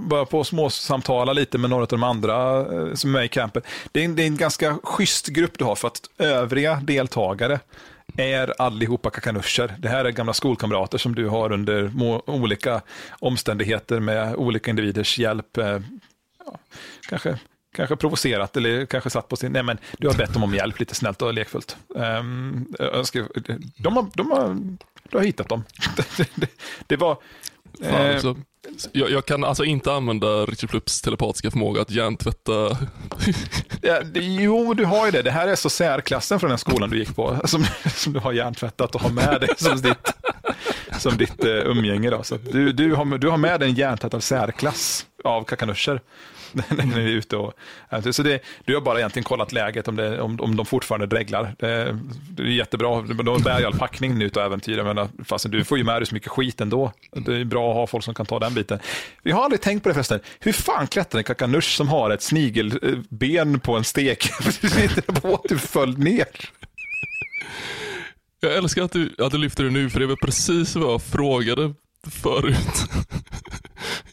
börja på småsamtala lite med några av de andra eh, som är med i campen. Det är, en, det är en ganska schysst grupp du har för att övriga deltagare är allihopa kakanuscher. Det här är gamla skolkamrater som du har under olika omständigheter med olika individers hjälp. Eh, ja, kanske, kanske provocerat eller kanske satt på sin... Nej, men du har bett dem om hjälp lite snällt och lekfullt. Um, önskar, de, har, de har, du har hittat dem. det, det var... Fan, eh, jag, jag, kan alltså inte använda Richard Plupps telepatiska förmåga att hjärntvätta. ja, det, jo, du har ju det. Det här är så särklassen från den skolan du gick på, som, som du har hjärntvättat och har med dig som ditt, som ditt uh, umgänge. Då. Så du, du, har, du har med dig en hjärntvättad särklass av kakanuscher. när ni är ute. Och, alltså, så det, du har bara egentligen kollat läget om, det, om, om de fortfarande dreglar. Det, det är jättebra, de bär ju all packning nu ut och äventyr. Fast du får ju med dig så mycket skit ändå. Det är bra att ha folk som kan ta den biten. Vi har aldrig tänkt på det förresten. Hur fan klättrar en kakanusch som har ett snigelben eh, på en stek? Båt du föll ner. Jag älskar att du, att du lyfter det nu, för det var precis vad jag frågade förut.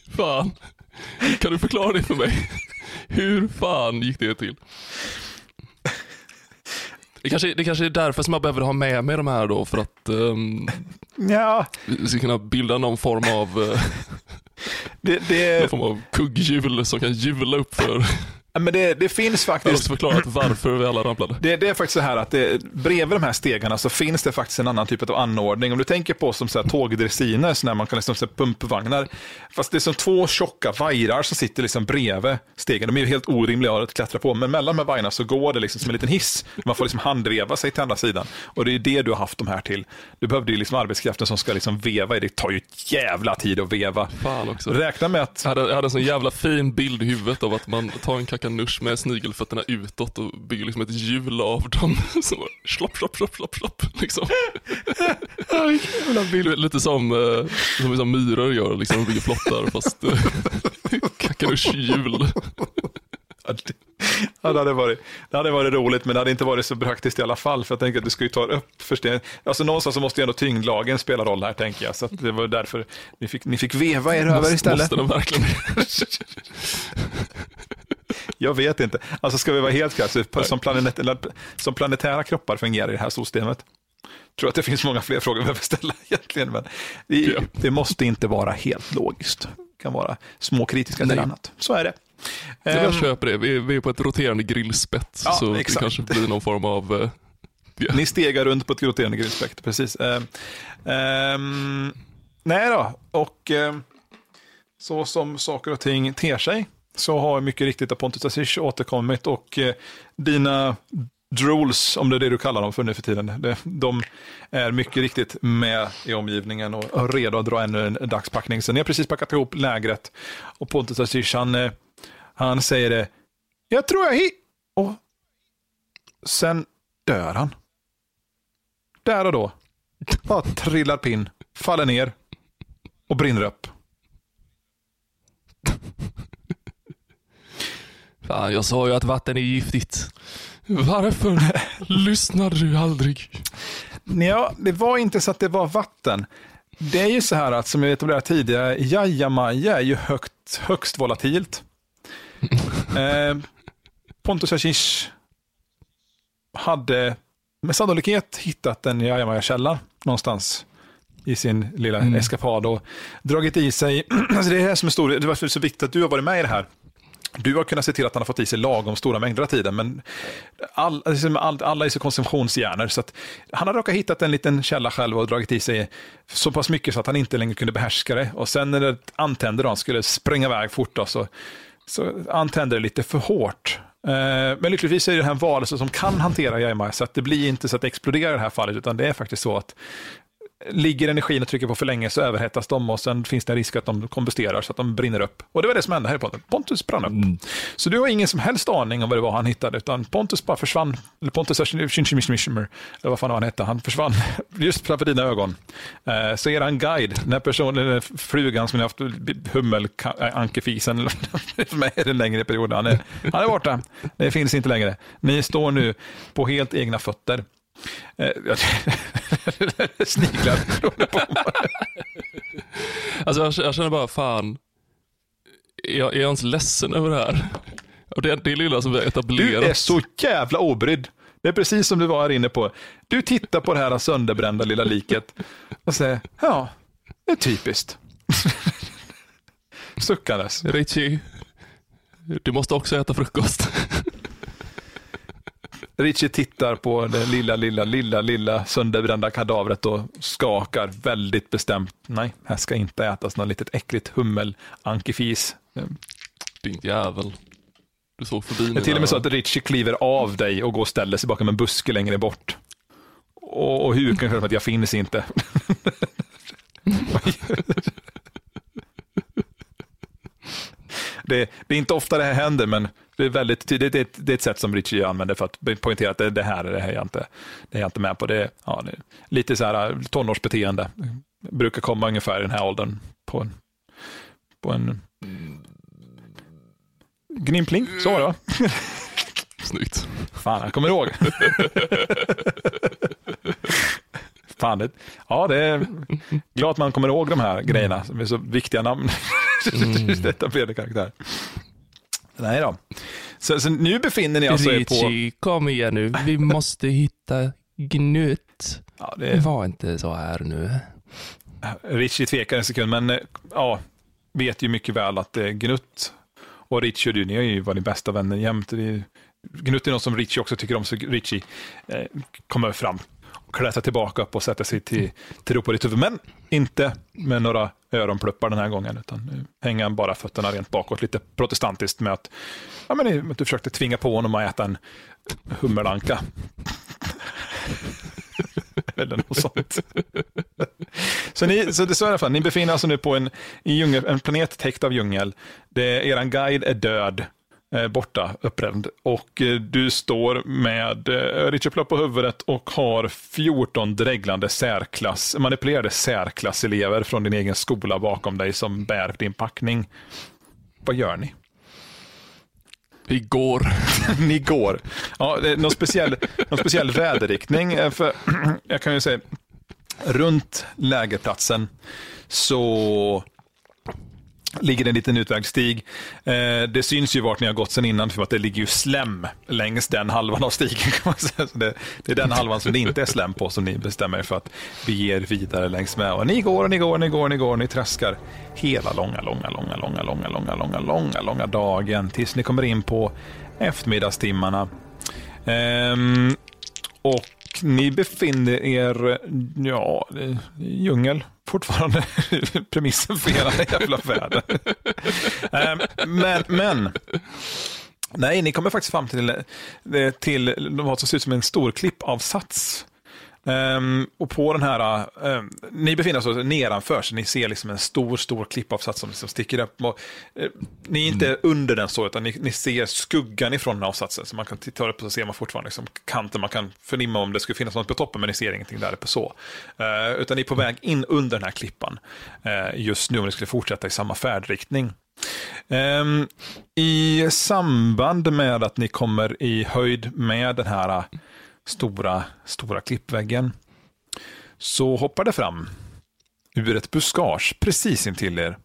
Fan. Kan du förklara det för mig? Hur fan gick det till? Det kanske, det kanske är därför som jag behöver ha med mig de här då, för att um, ja. vi ska kunna bilda någon form av, uh, det, det... någon form av kugghjul som kan hjula upp för men det, det finns faktiskt... Jag har förklarat varför vi alla ramlade. Det, det är faktiskt så här att det, bredvid de här stegarna så finns det faktiskt en annan typ av anordning. Om du tänker på som tågdressiner, när man kan liksom pumpvagnar. Fast det är som två tjocka vajrar som sitter liksom bredvid stegen. De är helt orimliga att klättra på, men mellan de här vajrarna så går det liksom som en liten hiss. Man får liksom handreva sig till andra sidan. Och det är det du har haft de här till. Du behövde ju liksom arbetskraften som ska liksom veva i det. tar ju ett jävla tid att veva. Fan också. Räkna med att... Jag hade, jag hade en sån jävla fin bild i huvudet av att man tar en kakanusch med snigelfötterna utåt och bygger liksom ett hjul av dem. Så bara, slopp, slopp, slopp, slopp, slopp. Liksom. Lite som, eh, som liksom myror gör, liksom, de bygger flottar fast eh, kakanuschhjul. Ja, det, hade varit, det hade varit roligt, men det hade inte varit så praktiskt i alla fall. För jag tänker att du ska ju ta upp först Alltså någonstans så måste ju ändå tyngdlagen spela roll här, tänker jag. Så det var därför ni fick, ni fick veva er över istället. Måste de verkligen Jag vet inte. Alltså ska vi vara helt klara, som, planet, som planetära kroppar fungerar i det här solsystemet. Jag tror att det finns många fler frågor vi behöver ställa egentligen, men det, det måste inte vara helt logiskt. Det kan vara småkritiska till annat. Så är det. Jag um, köper det. Vi är, vi är på ett roterande grillspett, ja, så exakt. det kanske blir någon form av... Uh, yeah. Ni stegar runt på ett roterande grillspett, precis. Um, um, nej då, och så som saker och ting ter sig så har mycket riktigt Pontus Asish återkommit och eh, dina drools, om det är det du kallar dem för nu för tiden, de är mycket riktigt med i omgivningen och redo att dra ännu en dagspackning. Så ni har precis packat ihop lägret och Pontus Asish han, eh, han säger det, jag tror jag hit och sen dör han. Där och då. Bara trillar pinn, faller ner och brinner upp. Fan, jag sa ju att vatten är giftigt. Varför lyssnade du aldrig? Ja, det var inte så att det var vatten. Det är ju så här att, som jag etablerade tidigare, jajamaja är ju högt, högst volatilt. eh, Pontus Ashish hade med sannolikhet hittat en jajamaja-källa någonstans i sin lilla mm. eskapad och dragit i sig, alltså det är det här som är stor, det var så viktigt att du har varit med i det här du har kunnat se till att han har fått i sig lagom stora mängder av tiden, men all, liksom all, alla är så konsumtionshjärnor. Så att han har råkat hittat en liten källa själv och dragit i sig så pass mycket så att han inte längre kunde behärska det. Och sen när det antände, då, han skulle springa iväg fort, då, så, så antände det lite för hårt. Eh, men lyckligtvis är det här en varelse som kan hantera Jaima, så att det blir inte så att det exploderar i det här fallet, utan det är faktiskt så att ligger energin och trycker på för länge så överhettas de och sen finns det en risk att de kombusterar så att de brinner upp. Och det var det som hände här i podden. Pontus brann upp. Mm. Så du har ingen som helst aning om vad det var han hittade, utan Pontus bara försvann. Eller Pontus eller vad fan han hette, han försvann just framför dina ögon. Eh, så är han guide, den här personen, frugan som ni har haft hummelankefisen, med en längre period, han är, han är borta. Det finns inte längre. Ni står nu på helt egna fötter. Eh, sniglar Alltså jag, jag, känner bara, fan, är jag, är jag ens ledsen över det här? Och det, det lilla som vi har etablerat. Du är så jävla obrydd. Det är precis som du var här inne på. Du tittar på det här sönderbrända lilla liket och säger, ja, det är typiskt. Suckandes. Richie, du måste också äta frukost. Richie tittar på det lilla, lilla, lilla, lilla sönderbrända kadavret och skakar väldigt bestämt. Nej, här ska inte ätas något litet äckligt hummel-ankefis. Din jävel. Du såg förbi Det är till och med så att Richie kliver av dig och går och ställer sig bakom en buske längre bort. Och, och hukar för att jag finns inte. det, det, är inte ofta det här händer, men det är väldigt tydligt. Det är ett, det är ett sätt som Richie använder för att poängtera att det, det här, det här är jag inte, det är jag inte med på. Det, ja, det är lite så här äh, tonårsbeteende. Brukar komma ungefär i den här åldern på en, på en gnimpling. Så var det va? Snyggt. Fan, jag kommer ihåg. Fan, det, ja, det är glad att man kommer ihåg de här grejerna som är så viktiga namn. Mm. Etablerade karaktär. Nej då. Så, så, nu befinner ni alltså er på... Richie, kom igen nu. Vi måste hitta Gnutt. Ja, det... var inte så här nu. Richie tvekar en sekund, men ja, vet ju mycket väl att det är Gnutt och Richie och du, ni har ju varit bästa vänner jämt. Gnutt är någon som Richie också tycker om, så Richie eh, kommer fram klättrar tillbaka upp och sätter sig till, till ro på ditt huvud. Men inte med några öronpluppar den här gången, utan nu hänger han bara fötterna rent bakåt, lite protestantiskt med att, ja, men, att du försökte tvinga på honom att äta en hummeranka. Eller något sånt. så, ni, så, det, så i alla fall, ni befinner er alltså nu på en, en, djungel, en planet täckt av djungel. Det, eran guide är död borta, uppbränd. Och eh, du står med eh, Richard Plopp på huvudet och har 14 dreglande särklass, manipulerade särklasselever från din egen skola bakom dig som bär din packning. Vad gör ni? Vi går. Ni går. Ja, någon, speciell, någon speciell väderriktning. För, jag kan ju säga, runt lägerplatsen så ligger en liten utvägsstig. Eh, det syns ju vart ni har gått sen innan för att det ligger ju slem längs den halvan av stigen. Så det, det, är den halvan som det inte är slem på som ni bestämmer er för att bege er vidare längs med. Och ni går och ni går och ni går och ni går och ni traskar hela långa, långa, långa, långa, långa, långa, långa, långa, långa dagen tills ni kommer in på eftermiddagstimmarna. Ehm, och ni befinner er, ja, i djungel fortfarande premissen för hela jävla världen. Ehm, men, men, nej, ni kommer faktiskt fram till, till vad som ser ut som en stor klippavsats. Um, och på den här, um, ni befinner er alltså nedanför, så ni ser liksom en stor, stor klippavsats som liksom sticker upp. Och, uh, ni är inte mm. under den så, utan ni, ni, ser skuggan ifrån den avsatsen. Så man kan titta upp och så ser man fortfarande liksom kanten, man kan förnimma om det skulle finnas något på toppen, men ni ser ingenting där uppe så. Uh, utan ni är på väg in under den här klippan uh, just nu, om ni skulle fortsätta i samma färdriktning. Um, I samband med att ni kommer i höjd med den här stora, stora klippväggen, så hoppar det fram ur ett buskage precis intill er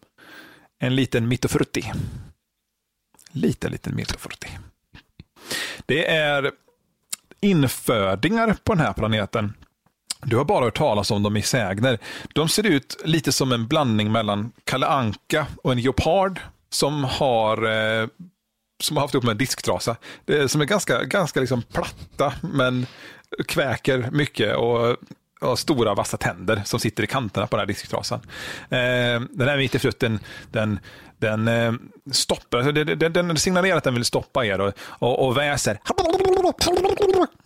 en liten mittofurti. Liten, liten mittofurti. Det är infödingar på den här planeten. Du har bara hört talas om dem i sägner. De ser ut lite som en blandning mellan Kalle Anka och en geopard som har eh, som har haft ihop med en disktrasa. Det som är ganska, ganska liksom platta men kväker mycket och och stora vassa tänder som sitter i kanterna på den här disktrasan. Eh, den här mittifrutten, den, den eh, stoppar, alltså den, den, den, signalerar att den vill stoppa er och, och, och väser.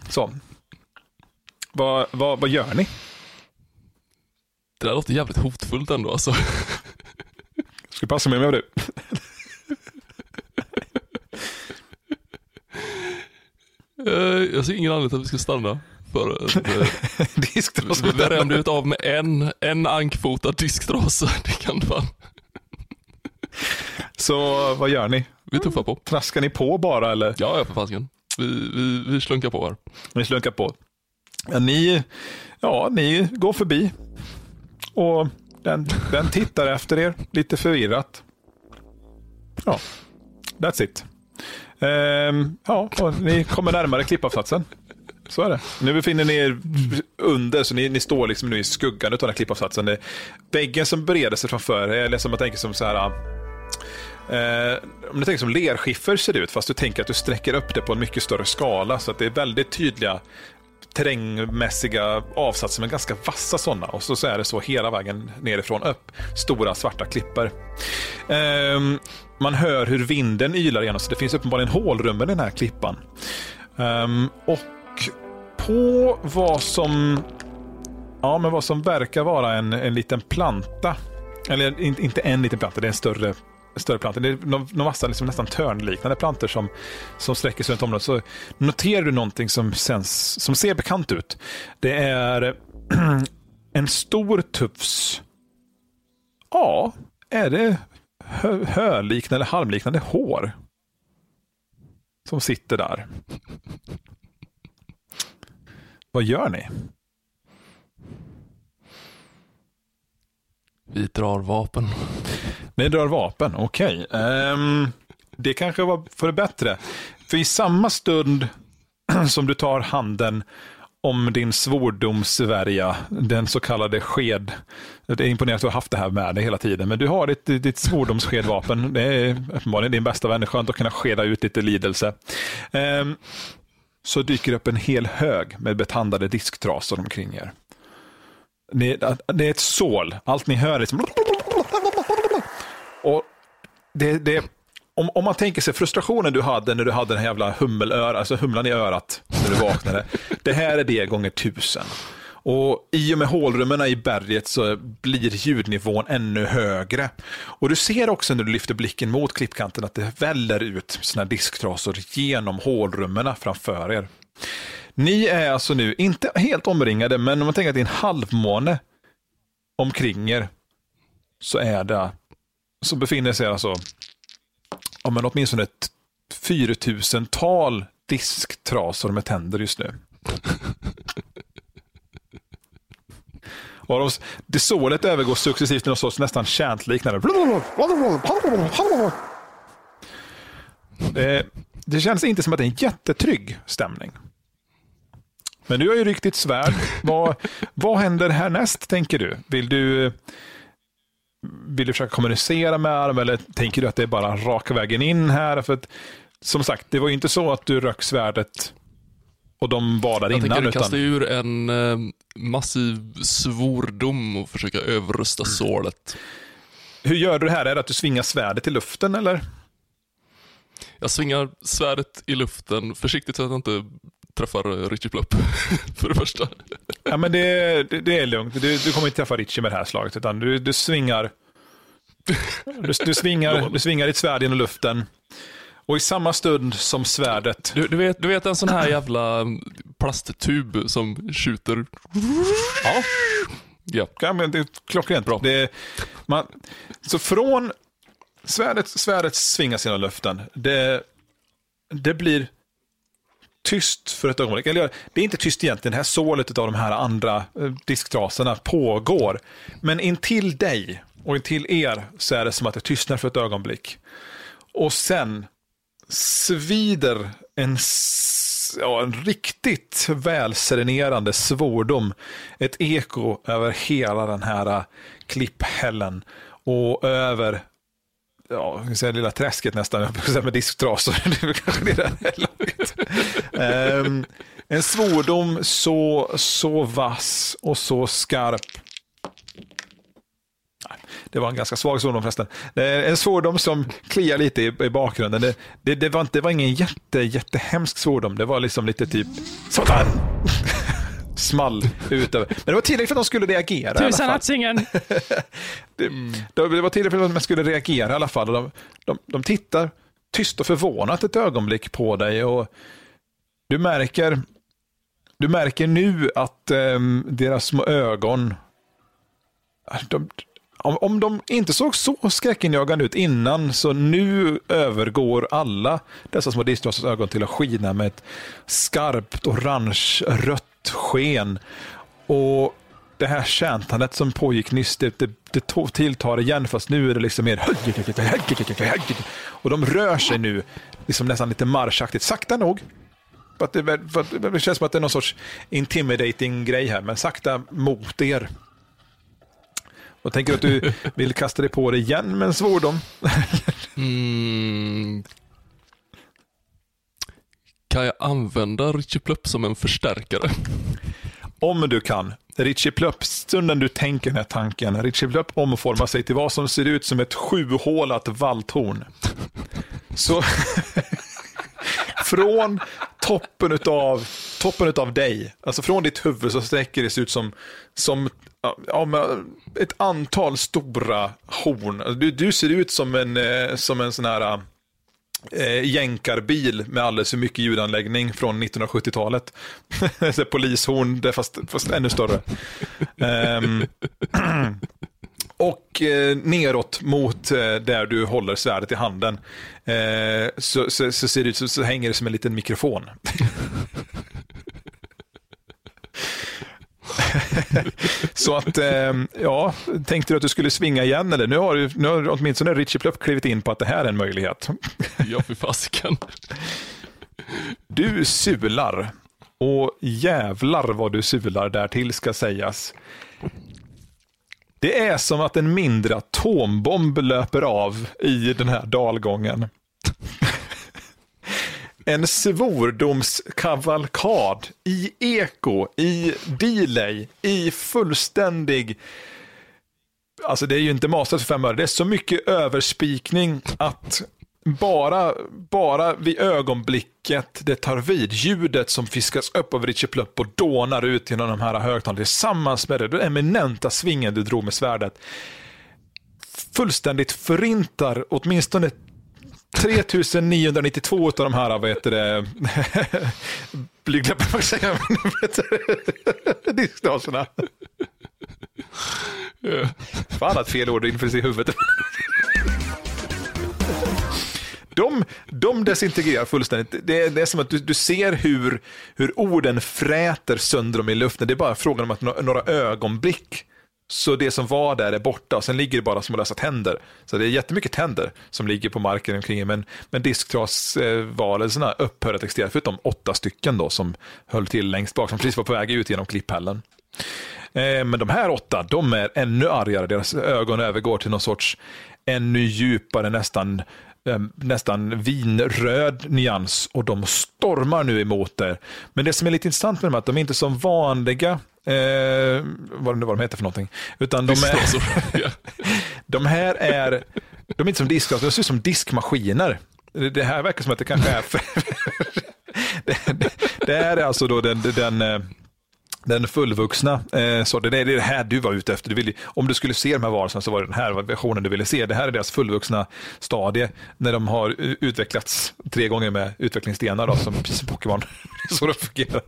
Så. Vad, vad, vad gör ni? Det där låter jävligt hotfullt ändå alltså. Ska passa mig med du. Jag ser ingen anledning till att vi ska stanna. För att Disktrasa. vi har redan blivit av med en, en ankfotad disktrasa. Det kan fan. Så vad gör ni? Vi tuffar på. Traskar ni på bara eller? Ja, ja för fasiken. Vi, vi, vi slunkar på här. Ni slunkar på. Ja, ni, ja, ni går förbi och den, den tittar efter er lite förvirrat. Ja, that's it. Ehm, ja, och ni kommer närmare klippavsatsen. Så är det. Nu befinner ni er under, så ni, ni står liksom nu i skuggan av den här klippavsatsen. Det, väggen som bereder sig framför är liksom, som man tänker som så här Eh, om du tänker som lerskiffer ser det ut, fast du tänker att du sträcker upp det på en mycket större skala. Så att det är väldigt tydliga terrängmässiga avsatser, men ganska vassa sådana. Och så, så är det så hela vägen nerifrån upp. Stora svarta klippor. Eh, man hör hur vinden ylar igenom, så det finns uppenbarligen hålrummen i den här klippan. Um, och på vad som, ja, men vad som verkar vara en, en liten planta. Eller inte en liten planta, det är en större större plantor. Det är några massa liksom nästan törnliknande plantor som, som sträcker sig runt området. Så noterar du någonting som, sens, som ser bekant ut. Det är en stor tufs, ja, är det hö, höliknande halmliknande hår som sitter där. Vad gör ni? Vi drar vapen. Ni drar vapen, okej. Okay. Um, ehm, det kanske var för det bättre. För i samma stund som du tar handen om din svordomsvärja, den så kallade sked. Det är imponerande att du har haft det här med dig hela tiden, men du har ditt, ditt svordomsskedvapen. Det är uppenbarligen din bästa vän. Det är skönt att kunna skeda ut lite lidelse. Um, så dyker upp en hel hög med betandade disktrasor omkring er. Det är ett sål. Allt ni hör är som... Och det, det, om, om man tänker sig frustrationen du hade när du hade den här jävla hummelöra, alltså humlan i örat när du vaknade. det här är det gånger tusen. Och I och med hålrummen i berget så blir ljudnivån ännu högre. Och Du ser också när du lyfter blicken mot klippkanten att det väller ut såna disktrasor genom hålrummen framför er. Ni är alltså nu, inte helt omringade, men om man tänker att det är en halvmåne omkring er, så är det, så befinner sig alltså, ja men åtminstone ett 4000-tal disktrasor med tänder just nu. Och det sålet övergår successivt till något sorts nästan kärntliknande. Det, det känns inte som att det är en jättetrygg stämning. Men du har ju ryckt ditt svärd. vad, vad händer härnäst, tänker du? Vill du vill du försöka kommunicera med dem eller tänker du att det är bara raka vägen in här? För att, som sagt, det var ju inte så att du rök svärdet och de var där jag innan. Jag tänker kasta ur en eh, massiv svordom och försöka överrösta sålet. Hur gör du det här? Är det att du svingar svärdet i luften eller? Jag svingar svärdet i luften försiktigt så att jag inte träffar Richie Plupp, för det första. Ja, men det, det, det är lugnt. Du, du, kommer inte träffa Richie med det här slaget, utan du, du svingar du, du, svingar, du svingar ditt svärd genom luften. Och i samma stund som svärdet... Du, du, vet, du vet en sån här jävla plasttub som skjuter... Ja. Ja. ja men det är klockrent. Bra. Det, man, så från svärdet, svärdet svingas genom luften. Det, det blir tyst för ett ögonblick. Eller det är inte tyst egentligen, det här sålet av de här andra eh, disktrasorna pågår. Men intill dig och intill er så är det som att det tystnar för ett ögonblick. Och sen svider en, ja, en riktigt välserenerande svordom. Ett eko över hela den här eh, klipphällen och över ja, jag säga lilla träsket nästan, med disktrasor. det är kanske det där um, En svordom så, så vass och så skarp. Det var en ganska svag svordom förresten. En svordom som kliar lite i, i bakgrunden. Det, det, det, var, det var ingen jätte, jättehemsk svordom. Det var liksom lite typ, sådär small ut Men det var tillräckligt för att de skulle reagera. Tusen Hatzingen! det, mm. det var tillräckligt för att de skulle reagera i alla fall. De, de, de tittar tyst och förvånat ett ögonblick på dig och du märker, du märker nu att um, deras små ögon, de, om, om de inte såg så skräckinjagande ut innan, så nu övergår alla dessa små diskglasens ögon till att skina med ett skarpt orange-rött sken. Och det här käntandet som pågick nyss, det, det, det tilltar igen, fast nu är det liksom mer... Och de rör sig nu, liksom nästan lite marschaktigt, sakta nog. Att det, för det känns som att det är någon sorts intimidating grej här, men sakta mot er. Och tänker att du vill kasta dig på det igen med en svordom? mm, kan jag använda Richie Plupp som en förstärkare? Om du kan. Richie Plupp, stunden du tänker den här tanken, Richie Plupp omformar sig till vad som ser ut som ett sjuhålat valthorn. Så från toppen utav, toppen utav dig, alltså från ditt huvud så sträcker det sig ut som, som ja, ett antal stora horn. Du, du ser ut som en, eh, som en sån här eh, jänkarbil med alldeles för mycket ljudanläggning från 1970-talet. Polishorn, det fast, fast ännu större. um, och eh, neråt mot eh, där du håller svärdet i handen eh, så, så, så, ser det ut så, så hänger det som en liten mikrofon. så att, eh, ja, tänkte du att du skulle svinga igen eller? Nu har, du, nu har åtminstone Richie Plupp klivit in på att det här är en möjlighet. ja, för fasiken. Du sular. Och jävlar vad du sular där till ska sägas. Det är som att en mindre atombomb löper av i den här dalgången en svordomskavalkad i eko, i delay, i fullständig Alltså det är ju inte mastrat för fem öre. Det är så mycket överspikning att bara, bara vid ögonblicket det tar vid, ljudet som fiskas upp av Richie Plupp och dånar ut genom de här högtalarna. Tillsammans med det, den eminenta svingen du drog med svärdet. Fullständigt förintar åtminstone 3992 av de här, vad heter det, blygdläppar, vad säger man? Yeah. Fan att fel ord inför i huvudet. De, de desintegrerar fullständigt. Det, det är som att du, du ser hur, hur orden fräter sönder dem i luften. Det är bara frågan om att några ögonblick så det som var där är borta och sen ligger det bara små lösa tänder. Så det är jättemycket tänder som ligger på marken omkring men, men disktrasvarelserna upphör att existera, förutom åtta stycken då som höll till längst bak, som precis var på väg ut genom klipphällen. Eh, men de här åtta, de är ännu argare. Deras ögon övergår till någon sorts ännu djupare, nästan nästan vinröd nyans och de stormar nu emot er. Men det som är lite intressant med dem är att de är inte som vanliga Eh, vad det nu var de heter för någonting. Utan de, är, de här är, de är inte som diskglas, de ser ut som diskmaskiner. Det här verkar som att det kanske är, det, det, det, är alltså då den, den eh, den fullvuxna eh, sa Det är det här du var ute efter. Du vill, om du skulle se de här varelserna så var det den här versionen du ville se. Det här är deras fullvuxna stadie när de har utvecklats tre gånger med utvecklingsstenar då, som Pokémon. så det fungerar.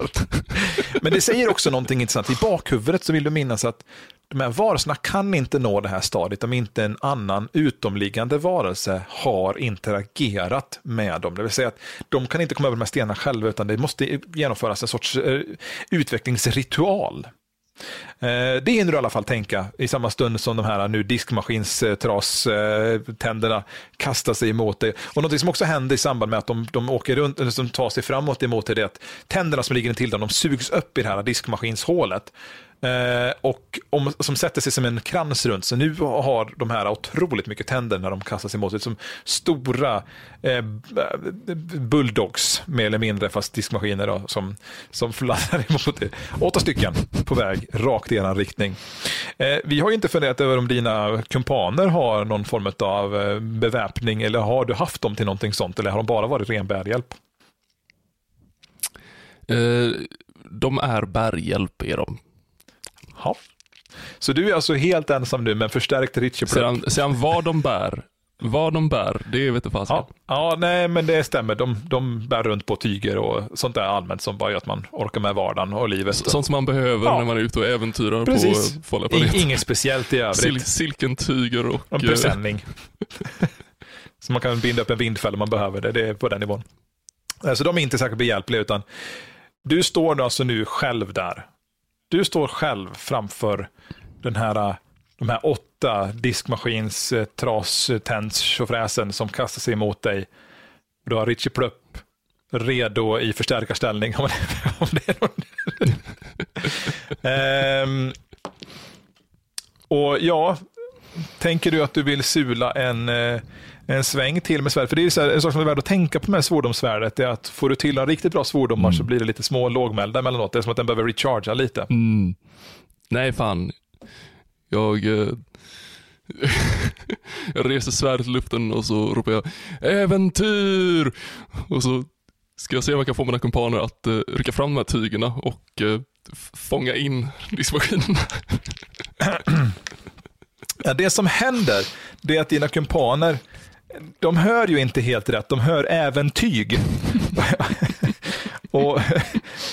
Men det säger också någonting intressant. I bakhuvudet så vill du minnas att de här varelserna kan inte nå det här stadiet om inte en annan utomliggande varelse har interagerat med dem. Det vill säga att de kan inte komma över de här stenarna själva utan det måste genomföras en sorts eh, utvecklingsritual. Eh, det hinner du i alla fall tänka i samma stund som de här nu diskmaskinstraständerna eh, kastar sig emot dig. Och något som också händer i samband med att de, de åker runt, eller som tar sig framåt emot dig, det är att tänderna som ligger intill dem, de sugs upp i det här diskmaskinshålet Eh, och om, som sätter sig som en krans runt. Så nu har de här otroligt mycket tänder när de kastar sig mot sig. Som stora eh, bulldogs, mer eller mindre, fast diskmaskiner då, som, som fladdrar emot dig. Åtta stycken på väg rakt i er riktning. Eh, vi har inte funderat över om dina kumpaner har någon form av eh, beväpning eller har du haft dem till någonting sånt eller har de bara varit ren bärhjälp? Eh, de är bärhjälp, är de. Ja. Så du är alltså helt ensam nu med förstärkt Ritchie Sedan, sedan vad de bär, vad de bär, det vet jag fast. Ja, ja, nej men det stämmer. De, de bär runt på tyger och sånt där allmänt som bara gör att man orkar med vardagen och livet. Sånt som man behöver ja. när man är ute och äventyrar Precis. på farliga planeter. Inget speciellt i övrigt. Sil silkentyger och... En presenning. så man kan binda upp en vindfälla om man behöver det. Det är på den nivån. Så de är inte särskilt behjälpliga utan du står alltså nu själv där du står själv framför den här, de här åtta diskmaskins eh, trastjofräsen som kastar sig emot dig. Du har Richie Plupp redo i förstärkarställning. Om det, om det är någon. ehm, och ja, tänker du att du vill sula en, eh, en sväng till med svärd? För det är så här, en sak som är värd att tänka på med svordomssvärdet är att får du till en riktigt bra svordomar mm. så blir det lite små lågmälda emellanåt. Det är som att den behöver recharga lite. Mm. Nej, fan. Jag... Eh... jag reser svärdet i luften och så ropar jag äventyr! Och så ska jag se om jag kan få mina kumpaner att uh, rycka fram de här tygerna och uh, fånga in diskmaskinerna. Ja, det som händer, det är att dina kumpaner, de hör ju inte helt rätt, de hör även tyg. och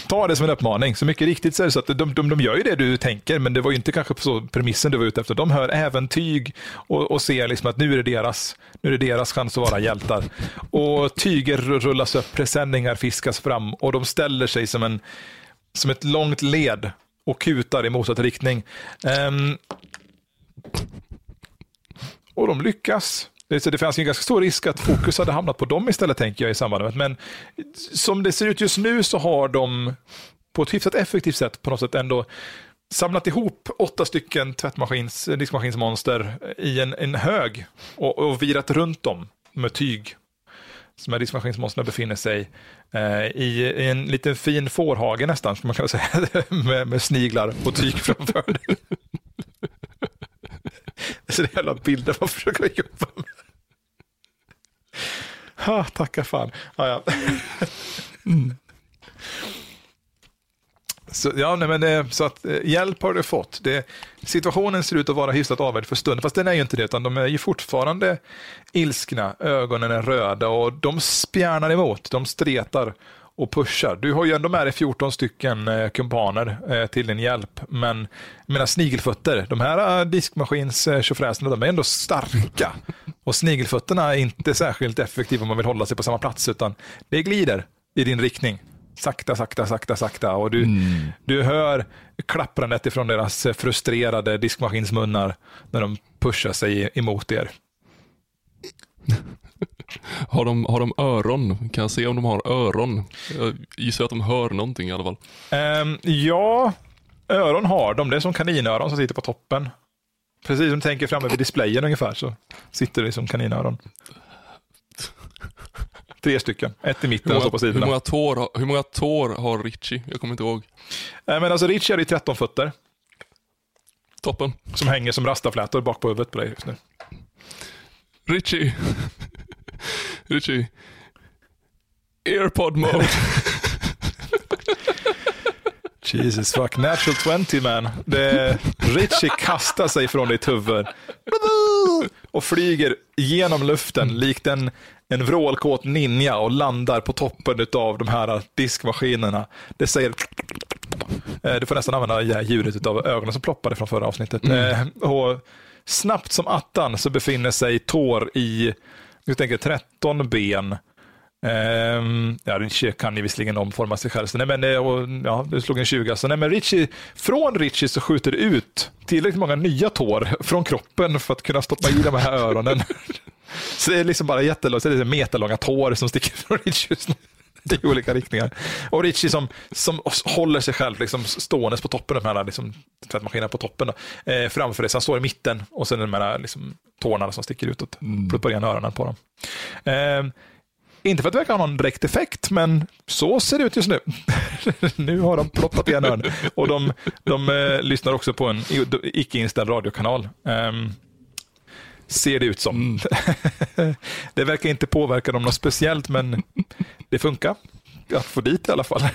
ta det som en uppmaning. Så mycket riktigt så är det så att de, de, de gör ju det du tänker, men det var ju inte kanske så premissen du var ute efter. De hör även tyg och, och ser liksom att nu är, det deras, nu är det deras chans att vara hjältar. Och tyger rullas upp, presenningar fiskas fram och de ställer sig som, en, som ett långt led och kutar i motsatt riktning. Um, och de lyckas. Det, det fanns en ganska stor risk att fokus hade hamnat på dem istället, tänker jag i samband med Men som det ser ut just nu så har de på ett hyfsat effektivt sätt på något sätt ändå samlat ihop åtta stycken tvättmaskins, diskmaskinsmonster i en, en hög och, och virat runt dem med tyg som är diskmaskinsmonstren befinner sig eh, i, i, en liten fin fårhage nästan, som man kan säga, med, med sniglar och tyg framför. Så det är jävla bilder man försöker jobba med. Ha, tacka fan. Ah, ja. Mm. Så, ja, nej, men det, så att, eh, hjälp har du fått. Det, situationen ser ut att vara hyfsat avvärjd för stunden, fast den är ju inte det, utan de är ju fortfarande ilskna, ögonen är röda och de spjärnar emot, de stretar och pushar. Du har ju ändå med dig 14 stycken eh, kumpaner eh, till din hjälp, men mina snigelfötter, de här eh, diskmaskins eh, de är ändå starka. Och snigelfötterna är inte särskilt effektiva om man vill hålla sig på samma plats, utan det glider i din riktning. Sakta, sakta, sakta, sakta. Och du, mm. du hör klapprandet ifrån deras frustrerade diskmaskinsmunnar när de pushar sig emot er. Har de, har de öron? Kan jag se om de har öron? Jag gissar att de hör någonting i alla fall. Um, ja, öron har de. Det är som kaninöron som sitter på toppen. Precis som du tänker framme vid displayen ungefär så sitter det som kaninöron. Tre stycken, ett i mitten många, och så på sidorna. Hur många, tår, hur många tår har Richie? Jag kommer inte ihåg. Äh, men alltså Richie har 13 fötter. Toppen. Som hänger som rastaflätor bak på huvudet på dig just nu. Richie. Richie. Airpod mode. Jesus fuck, natural 20 man. Det, Richie kastar sig från ditt huvud och flyger genom luften likt en, en vrålkåt ninja och landar på toppen av de här diskmaskinerna. Det säger eh, du får nästan använda ljudet av ögonen som ploppade från förra avsnittet. Mm. Eh, och snabbt som attan så befinner sig Tor i jag tänker 13 ben. Um, ja, Richie kan ju visserligen omforma sig själv, så nej, men, och, ja, du slog en 20. Så nej, men Richie, från Richie så skjuter det ut tillräckligt många nya tår från kroppen för att kunna stoppa i de här öronen. så det är liksom bara jättelångt, så det är meterlånga tår som sticker från Richie just nu. i olika riktningar. Och Richie som, som håller sig själv liksom ståendes på toppen, de här liksom, tvättmaskinerna på toppen, då, eh, framför dig. Så han står i mitten och sen de här liksom, tårna som sticker utåt. Mm. Pluppar igen öronen på dem. Eh, inte för att det verkar ha någon direkt effekt, men så ser det ut just nu. nu har de ploppat igen öronen. Och de, de eh, lyssnar också på en icke inställd radiokanal. Um, ser det ut som. Mm. det verkar inte påverka dem något speciellt, men det funkar att få dit i alla fall.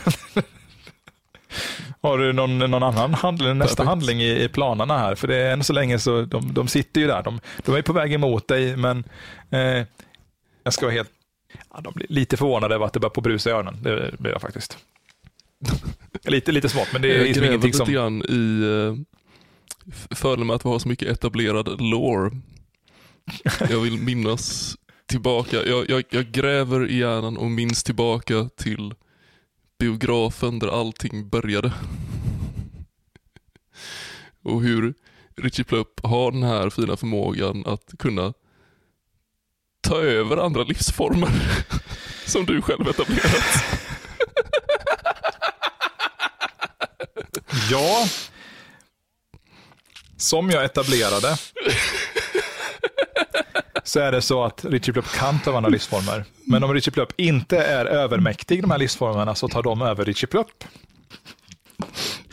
Har du någon, någon annan handling, nästa Perfekt. handling i, i, planerna här? För det är än så länge så de, de sitter ju där. De, de är på väg emot dig, men eh, jag ska vara helt ja, de blir lite förvånade över att det börjar på brusa i öronen. Det blir jag faktiskt. lite, lite smått, men det är liksom ingenting som... Jag lite grann i uh, fördelen med att vi har så mycket etablerad lore. Jag vill minnas tillbaka, jag, jag, jag gräver i hjärnan och minns tillbaka till biografen där allting började. Och hur Richie Plupp har den här fina förmågan att kunna ta över andra livsformer som du själv etablerat. ja, som jag etablerade så är det så att Richie Plupp kan ta över andra livsformer. Men om Richie Plupp inte är övermäktig de här livsformerna så tar de över Richie Plupp.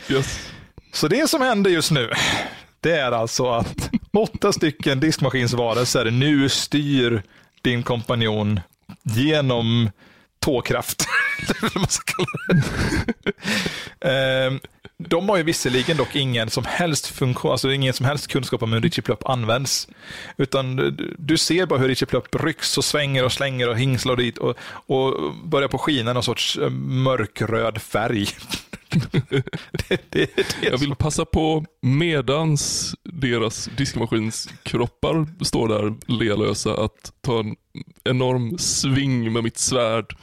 Yes. Så det som händer just nu, det är alltså att åtta stycken diskmaskinsvarelser nu styr din kompanjon genom tåkraft. Ehm, de har ju visserligen dock ingen som helst funktion, alltså ingen som helst kunskap om hur Richie Plupp används. Utan du ser bara hur Richie Plupp rycks och svänger och slänger och hingslar dit och, och börjar på skina någon sorts eh, mörkröd färg. det, det, det jag vill passa på medans deras diskmaskinskroppar står där lelösa att ta en enorm sving med mitt svärd.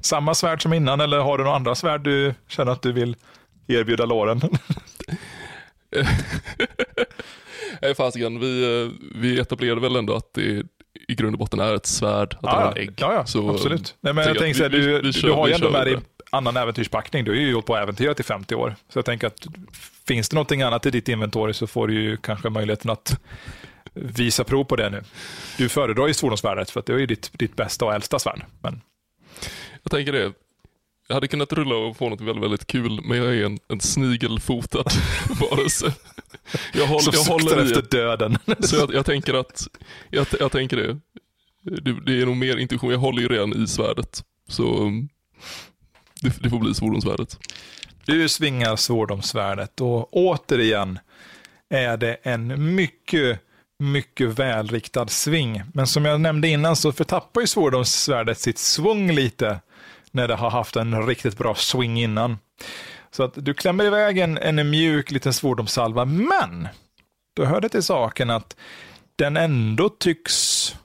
Samma svärd som innan eller har du några andra svärd du känner att du vill erbjuda låren? Nej fasiken, vi, vi etablerade väl ändå att det i grund och botten är ett svärd, att ja, det är en ägg. Ja, ja så, absolut. Nej, men jag tänker så här, du, vi, vi kör, du har ju ändå med dig annan äventyrspackning. Du har ju gjort på äventyret i 50 år. Så jag tänker att finns det någonting annat i ditt inventory så får du ju kanske möjligheten att visa prov på det nu. Du föredrar ju svordomsvärdet för att det är ju ditt, ditt bästa och äldsta svärd. Men... Jag tänker det. Jag hade kunnat rulla och få något väldigt, väldigt kul, men jag är en, en snigelfotad varelse. Jag, håll, Som jag håller efter döden. Så jag, jag, tänker att, jag, jag tänker det. det. det. är nog mer intuition, jag håller ju redan i svärdet. Så det, det får bli svordomsvärdet. Du svingar svordomsvärdet och återigen är det en mycket, mycket välriktad sving. Men som jag nämnde innan så förtappar ju svordomsvärdet sitt svung lite när det har haft en riktigt bra swing innan. Så att du klämmer iväg en, en mjuk liten svordomssalva, men då hör det till saken att den ändå tycks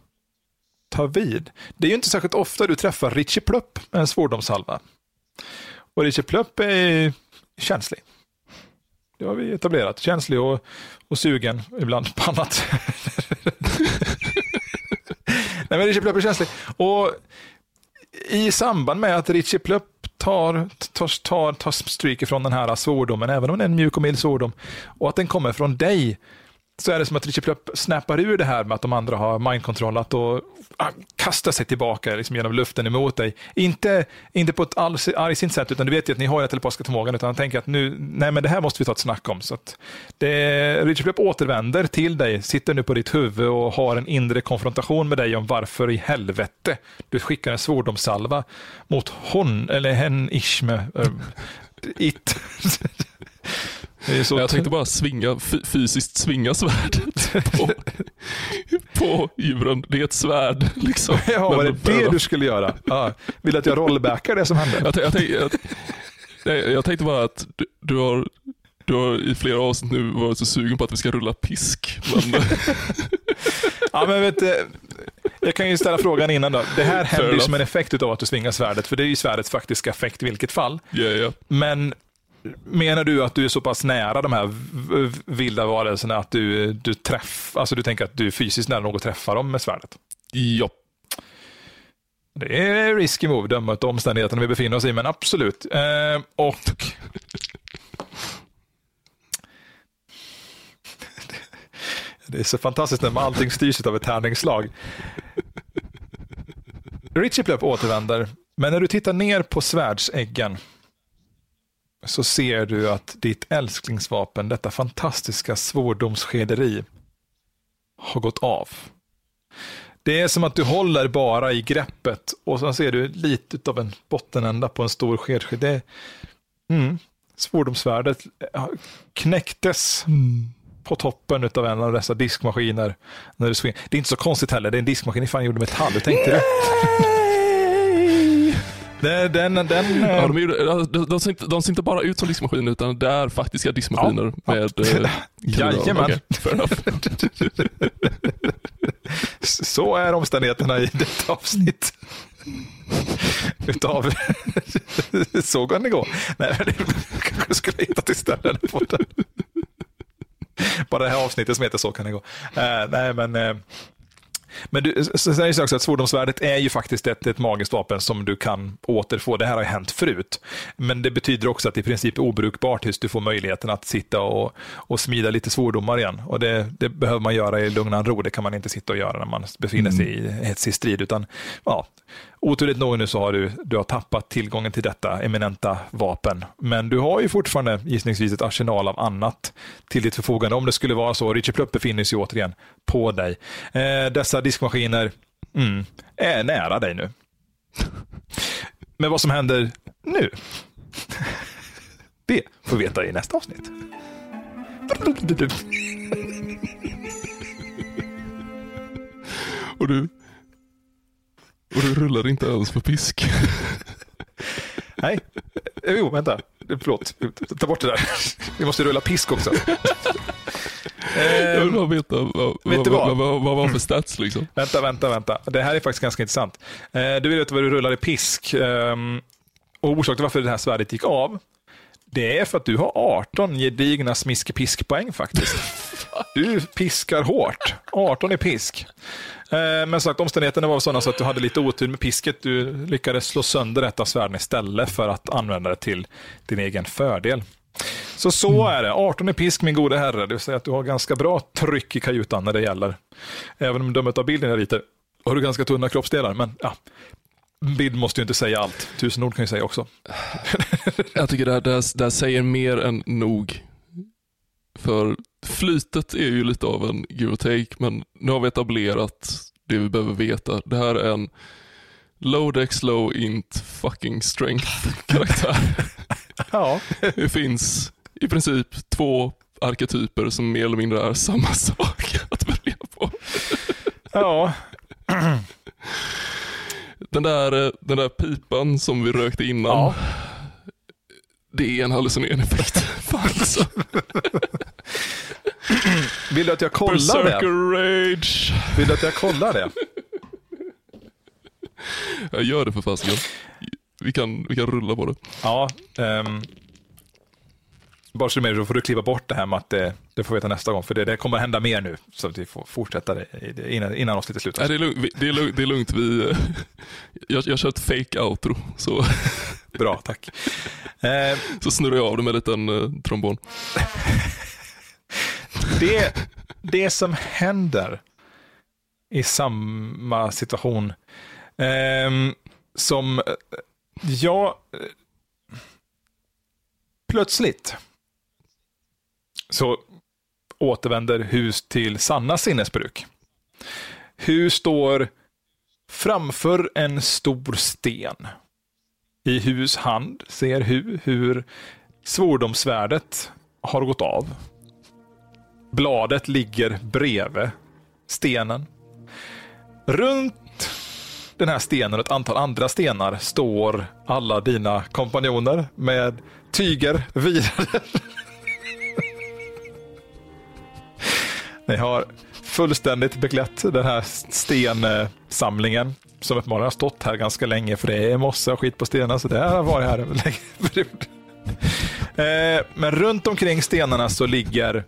ta vid. Det är ju inte särskilt ofta du träffar Richie Plupp med en svordomssalva. Och Richard Plupp är känslig. Det har vi etablerat. Känslig och, och sugen ibland på annat. Nej, men Richie Plupp är känslig. Och i samband med att Richie Plupp tar, tar, tar, tar stryk från den här svordomen, även om det är en mjuk och mild svordom, och att den kommer från dig, så är det som att Richie Plupp snappar ur det här med att de andra har mindkontrollat och kastar sig tillbaka liksom genom luften emot dig. Inte, inte på ett argsint sätt, utan du vet ju att ni har den telepatiska förmågan, utan han tänker att nu, nej men det här måste vi ta ett snack om. Så att det, Richie Plupp återvänder till dig, sitter nu på ditt huvud och har en inre konfrontation med dig om varför i helvete du skickar en svordomssalva mot hon, eller hen, ishme, eh, um, it. jag tänkte bara svinga, fysiskt svinga svärdet på, på djuren. Det är ett svärd. Liksom. Ja, var det det du skulle göra? Ja. Vill du att jag rollbackar det som hände? Jag, jag, jag, jag, jag tänkte bara att du, du, har, du har i flera avsnitt nu varit så sugen på att vi ska rulla pisk. Men... ja, men vet du, jag kan ju ställa frågan innan då. Det här händer ju som en effekt av att du svingar svärdet, för det är ju svärdets faktiska effekt i vilket fall. Yeah, yeah. Men Menar du att du är så pass nära de här vilda varelserna att du, du, träff, alltså du tänker att du är fysiskt nära nog att träffa dem med svärdet? Ja. Det är risky move, döma av omständigheterna vi befinner oss i, men absolut. Eh, och... Det är så fantastiskt när allting styrs av ett tärningsslag. Richie Plupp återvänder, men när du tittar ner på svärdsäggen så ser du att ditt älsklingsvapen, detta fantastiska svordomsskederi, har gått av. Det är som att du håller bara i greppet och så ser du lite av en bottenända på en stor skedsked. Det, mm, svordomsvärdet knäcktes mm. på toppen av en av dessa diskmaskiner. När du det är inte så konstigt heller, det är en diskmaskin i fan gjord metall, hur tänkte du? Den, den, den, ja, de, de, de, ser inte, de ser inte bara ut som diskmaskiner utan det är faktiska diskmaskiner. Ja, med, ja. Eh, Jajamän. Okay, Så är omständigheterna i detta avsnitt. Utav Så kan det gå. Nej, det kanske skulle hitta till ställen på det. Bara det här avsnittet som heter Så kan det gå. Uh, nej, men uh, men du säger också att svordomsvärdet är ju faktiskt ett, ett magiskt vapen som du kan återfå. Det här har hänt förut. Men det betyder också att det i princip är obrukbart tills du får möjligheten att sitta och, och smida lite svordomar igen. Och det, det behöver man göra i lugn och ro. Det kan man inte sitta och göra när man befinner sig mm. i hetsig strid. Utan, ja, oturligt nog nu så har du, du har tappat tillgången till detta eminenta vapen. Men du har ju fortfarande gissningsvis ett arsenal av annat till ditt förfogande. Om det skulle vara så. Richard Plupp befinner sig återigen på dig. Eh, dessa diskmaskiner mm, är nära dig nu. Men vad som händer nu, det får vi veta i nästa avsnitt. Och du rullar inte ens på pisk. Nej, jo vänta. Förlåt, ta bort det där. Vi måste rulla pisk också. Jag vill bara veta vad, vad, vad, vad, vad var för stats liksom. Vänta, vänta, vänta. Det här är faktiskt ganska intressant. Eh, du vill veta vad du rullar i pisk. Ehm, och orsaken till varför det här svärdet gick av, det är för att du har 18 gedigna smiske-pisk-poäng faktiskt. Du piskar hårt. 18 i pisk. Eh, men sagt, omständigheterna var sådana så att du hade lite otur med pisket. Du lyckades slå sönder ett av svärden istället för att använda det till din egen fördel. Så så mm. är det. 18 i pisk min gode herre. Det vill säga att du har ganska bra tryck i kajutan när det gäller. Även om dömet av bilden är lite, har du ganska tunna kroppsdelar. Men ja, bild måste ju inte säga allt. Tusen ord kan ju säga också. Jag tycker det här, det här, det här säger mer än nog. För flytet är ju lite av en give or take, men nu har vi etablerat det vi behöver veta. Det här är en low dex, low int, fucking strength karaktär. ja. Det finns i princip två arketyper som mer eller mindre är samma sak att välja på. ja. Den där, den där pipan som vi rökte innan. Ja. Det är en hallucinerande effekt. Fan alltså. Vill du att jag kollar Berserker det? rage. Vill du att jag kollar det? Jag gör det för fasiken. Vi kan, vi kan rulla på det. Ja. Um, bara så med, då får du kliva bort det här med att det, det får vi veta nästa gång. För det, det kommer hända mer nu. Så att vi får fortsätta det innan, innan avsnittet slutar. Nej, det, är lugnt, det, är lugnt, det är lugnt. Vi, jag, jag kör ett fake outro. Så. Bra, tack. Uh, så snurrar jag av det med en liten uh, trombon det, det som händer i samma situation ehm, eh, som jag eh, plötsligt så återvänder hus till sanna sinnesbruk. Hus står framför en stor sten. I hus hand ser Hu hur svordomsvärdet har gått av Bladet ligger bredvid stenen. Runt den här stenen och ett antal andra stenar står alla dina kompanjoner med tyger virade. Ni har fullständigt beklätt den här stensamlingen som uppenbarligen har stått här ganska länge för det är mossa och skit på stenarna. så det har varit här en längre period. Eh, men runt omkring stenarna så ligger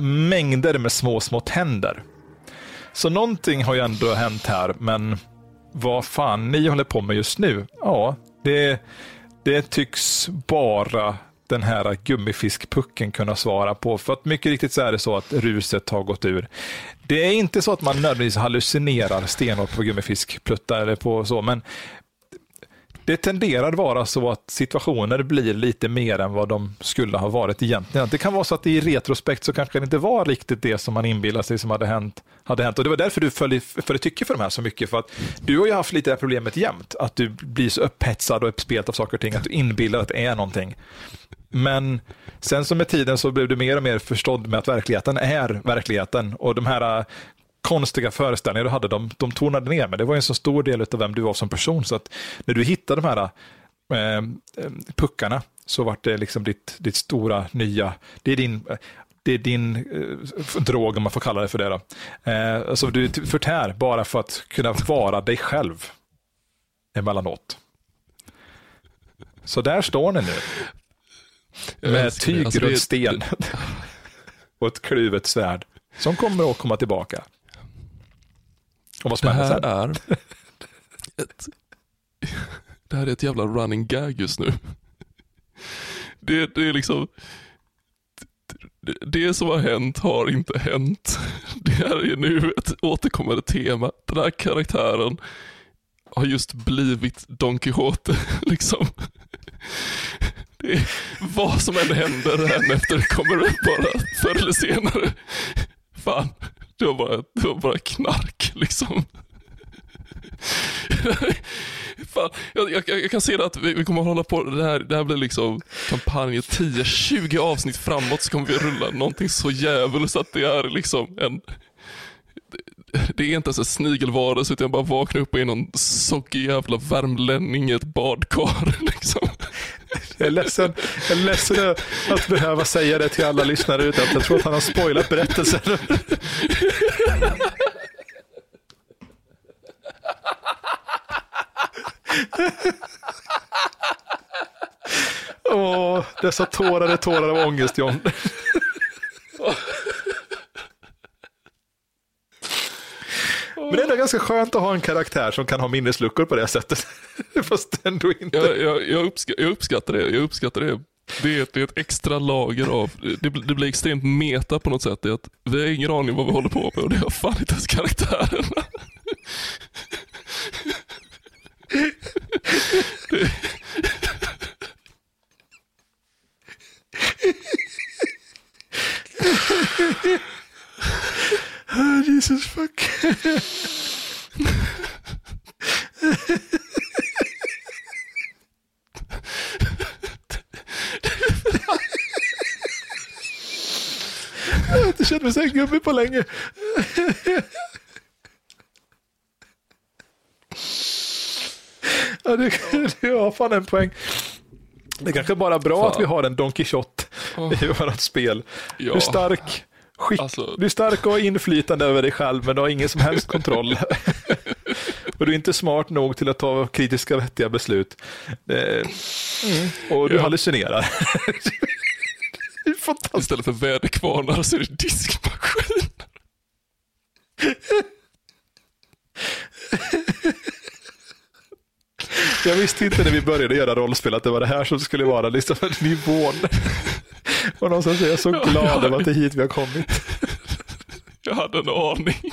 mängder med små, små tänder. Så någonting har ju ändå hänt här, men vad fan ni håller på med just nu? Ja, det, det tycks bara den här gummifiskpucken kunna svara på. För att mycket riktigt så är det så att ruset har gått ur. Det är inte så att man nödvändigtvis hallucinerar stenhårt på gummifiskpluttar eller på så, men det tenderar vara så att situationer blir lite mer än vad de skulle ha varit egentligen. Det kan vara så att i retrospekt så kanske det inte var riktigt det som man inbillade sig som hade hänt. Hade hänt. Och det var därför du följde, följde tycke för de här så mycket. För att du har ju haft lite det här problemet jämt, att du blir så upphetsad och uppspelt av saker och ting, att du inbillar att det är någonting. Men sen så med tiden så blev du mer och mer förstådd med att verkligheten är verkligheten. Och de här konstiga föreställningar du hade, de, de tonade ner. Men det var en så stor del av vem du var som person. Så att när du hittade de här eh, puckarna så var det liksom ditt, ditt stora nya, det är din, det är din eh, drog om man får kalla det för det. Då. Eh, alltså du förtär bara för att kunna vara dig själv emellanåt. Så där står ni nu. Med tyg alltså, sten och ett kluvet svärd som kommer att komma tillbaka. Och vad som det här är ett, det här är ett jävla running gag just nu. Det, det är liksom, det, det som har hänt har inte hänt. Det här är nu ett återkommande tema. Den här karaktären har just blivit Don Quijote. Liksom. Det är, vad som än händer efter kommer upp bara förr eller senare. Fan, det var bara, det var bara knark liksom. Fan, jag, jag, jag, kan se att vi, vi, kommer att hålla på, det här, det här blir liksom kampanjen 10-20 avsnitt framåt så kommer vi rulla någonting så jävligt så att det är liksom en det är inte ens en snigelvarelse utan jag bara vaknar upp och är någon sockig jävla värmlänning i ett badkar. Liksom. Jag är ledsen, jag är ledsen att behöva säga det till alla lyssnare utan att jag tror att han har spoilat berättelsen. Åh, dessa tårar är tårar av ångest, John. Men det är ändå ganska skönt att ha en karaktär som kan ha minnesluckor på det sättet. Fast ändå inte. Jag, jag, jag, uppskattar, jag uppskattar det. Jag uppskattar det. Det är, ett, det är ett extra lager av, det, det, blir extremt meta på något sätt. Det är att vi har ingen aning vad vi håller på med och det har fan inte ens karaktärerna. Oh, Jesus fuck. Jag har inte känt mig så gubbe på länge. Ja, du, du har fan en poäng. Det är kanske bara bra fan. att vi har en Don Quijote oh. i vårt spel. Ja. Hur stark Skick, alltså... Du är stark och har inflytande över dig själv, men du har ingen som helst kontroll. och du är inte smart nog till att ta kritiska, vettiga beslut. Mm. Och du ja. hallucinerar. Istället för väderkvarnar så är det diskmaskin. Jag visste inte när vi började göra rollspel att det var det här som skulle vara liksom nivån. Och någonstans är jag så glad över att det är hit vi har kommit. Jag hade en aning.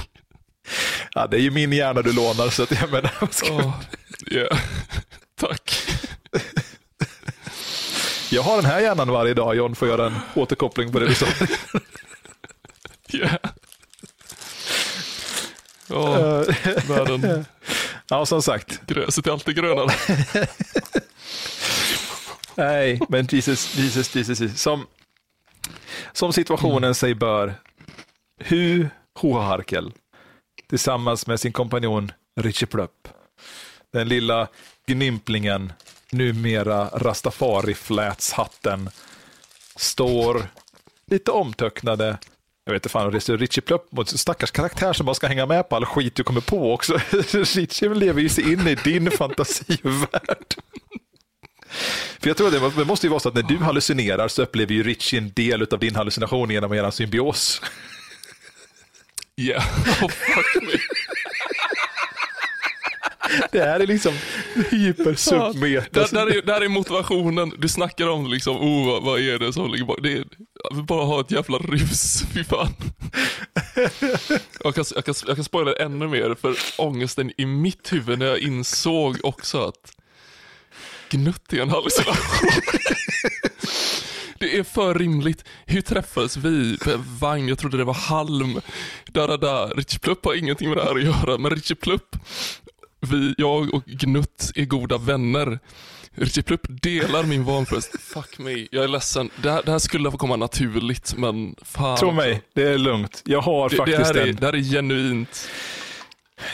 Ja, det är ju min hjärna du lånar så att jag menar. Ska... Oh, yeah. Tack. Jag har den här hjärnan varje dag John får göra en återkoppling på det du sa. Yeah. Ja, världen. Ja, som sagt. Gräset är alltid grönare. Nej, men Jesus, Jesus, Jesus, Jesus. Som, som situationen mm. sig bör, Hu Hoharkel tillsammans med sin kompanjon Richie Plupp, den lilla gnimplingen, numera rastafari-flätshatten, står lite omtöcknade jag vet inte fan, Richie Plupp mot stackars karaktär som bara ska hänga med på all skit du kommer på också. Richie lever ju sig in i din fantasivärld. För jag tror att det måste ju vara så att när du hallucinerar så upplever ju Richie en del av din hallucination genom er symbios. Ja, yeah. oh, fuck me det här är liksom hypersubmeter. Där, där, är, där är motivationen. Du snackar om liksom, oh, vad, vad är det som ligger bakom. Det är, bara ha ett jävla rus, fy fan. Jag kan, jag, kan, jag kan spoila ännu mer för ångesten i mitt huvud när jag insåg också att Gnutt är en hallucination. Det är för rimligt. Hur träffades vi? Vagn, jag trodde det var halm. Da, da, da. Richie Plupp har ingenting med det här att göra, men Richie Plupp, vi, jag och Gnutt är goda vänner. Richie Plupp delar min vanförest. Fuck me, jag är ledsen. Det här, det här skulle få komma naturligt, men fan. Tro mig, det är lugnt. Jag har det, faktiskt det här är, en... Det här är genuint.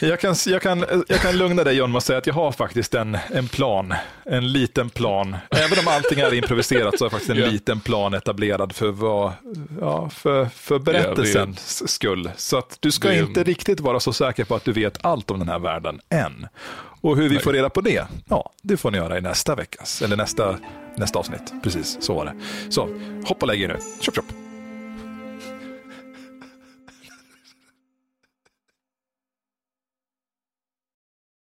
Jag kan, jag, kan, jag kan lugna dig John med att säga att jag har faktiskt en, en plan. En liten plan. Även om allting är improviserat så har jag faktiskt en Ja. liten plan etablerad för, vad, ja, för, för berättelsens skull. Så att du ska inte riktigt vara så säker på att du vet allt om den här världen än. Och hur vi får reda på det, ja, det får ni göra i nästa veckas, eller nästa, nästa avsnitt. Precis, så var det. Så, hopp och lägg er nu. Tjopp, tjopp.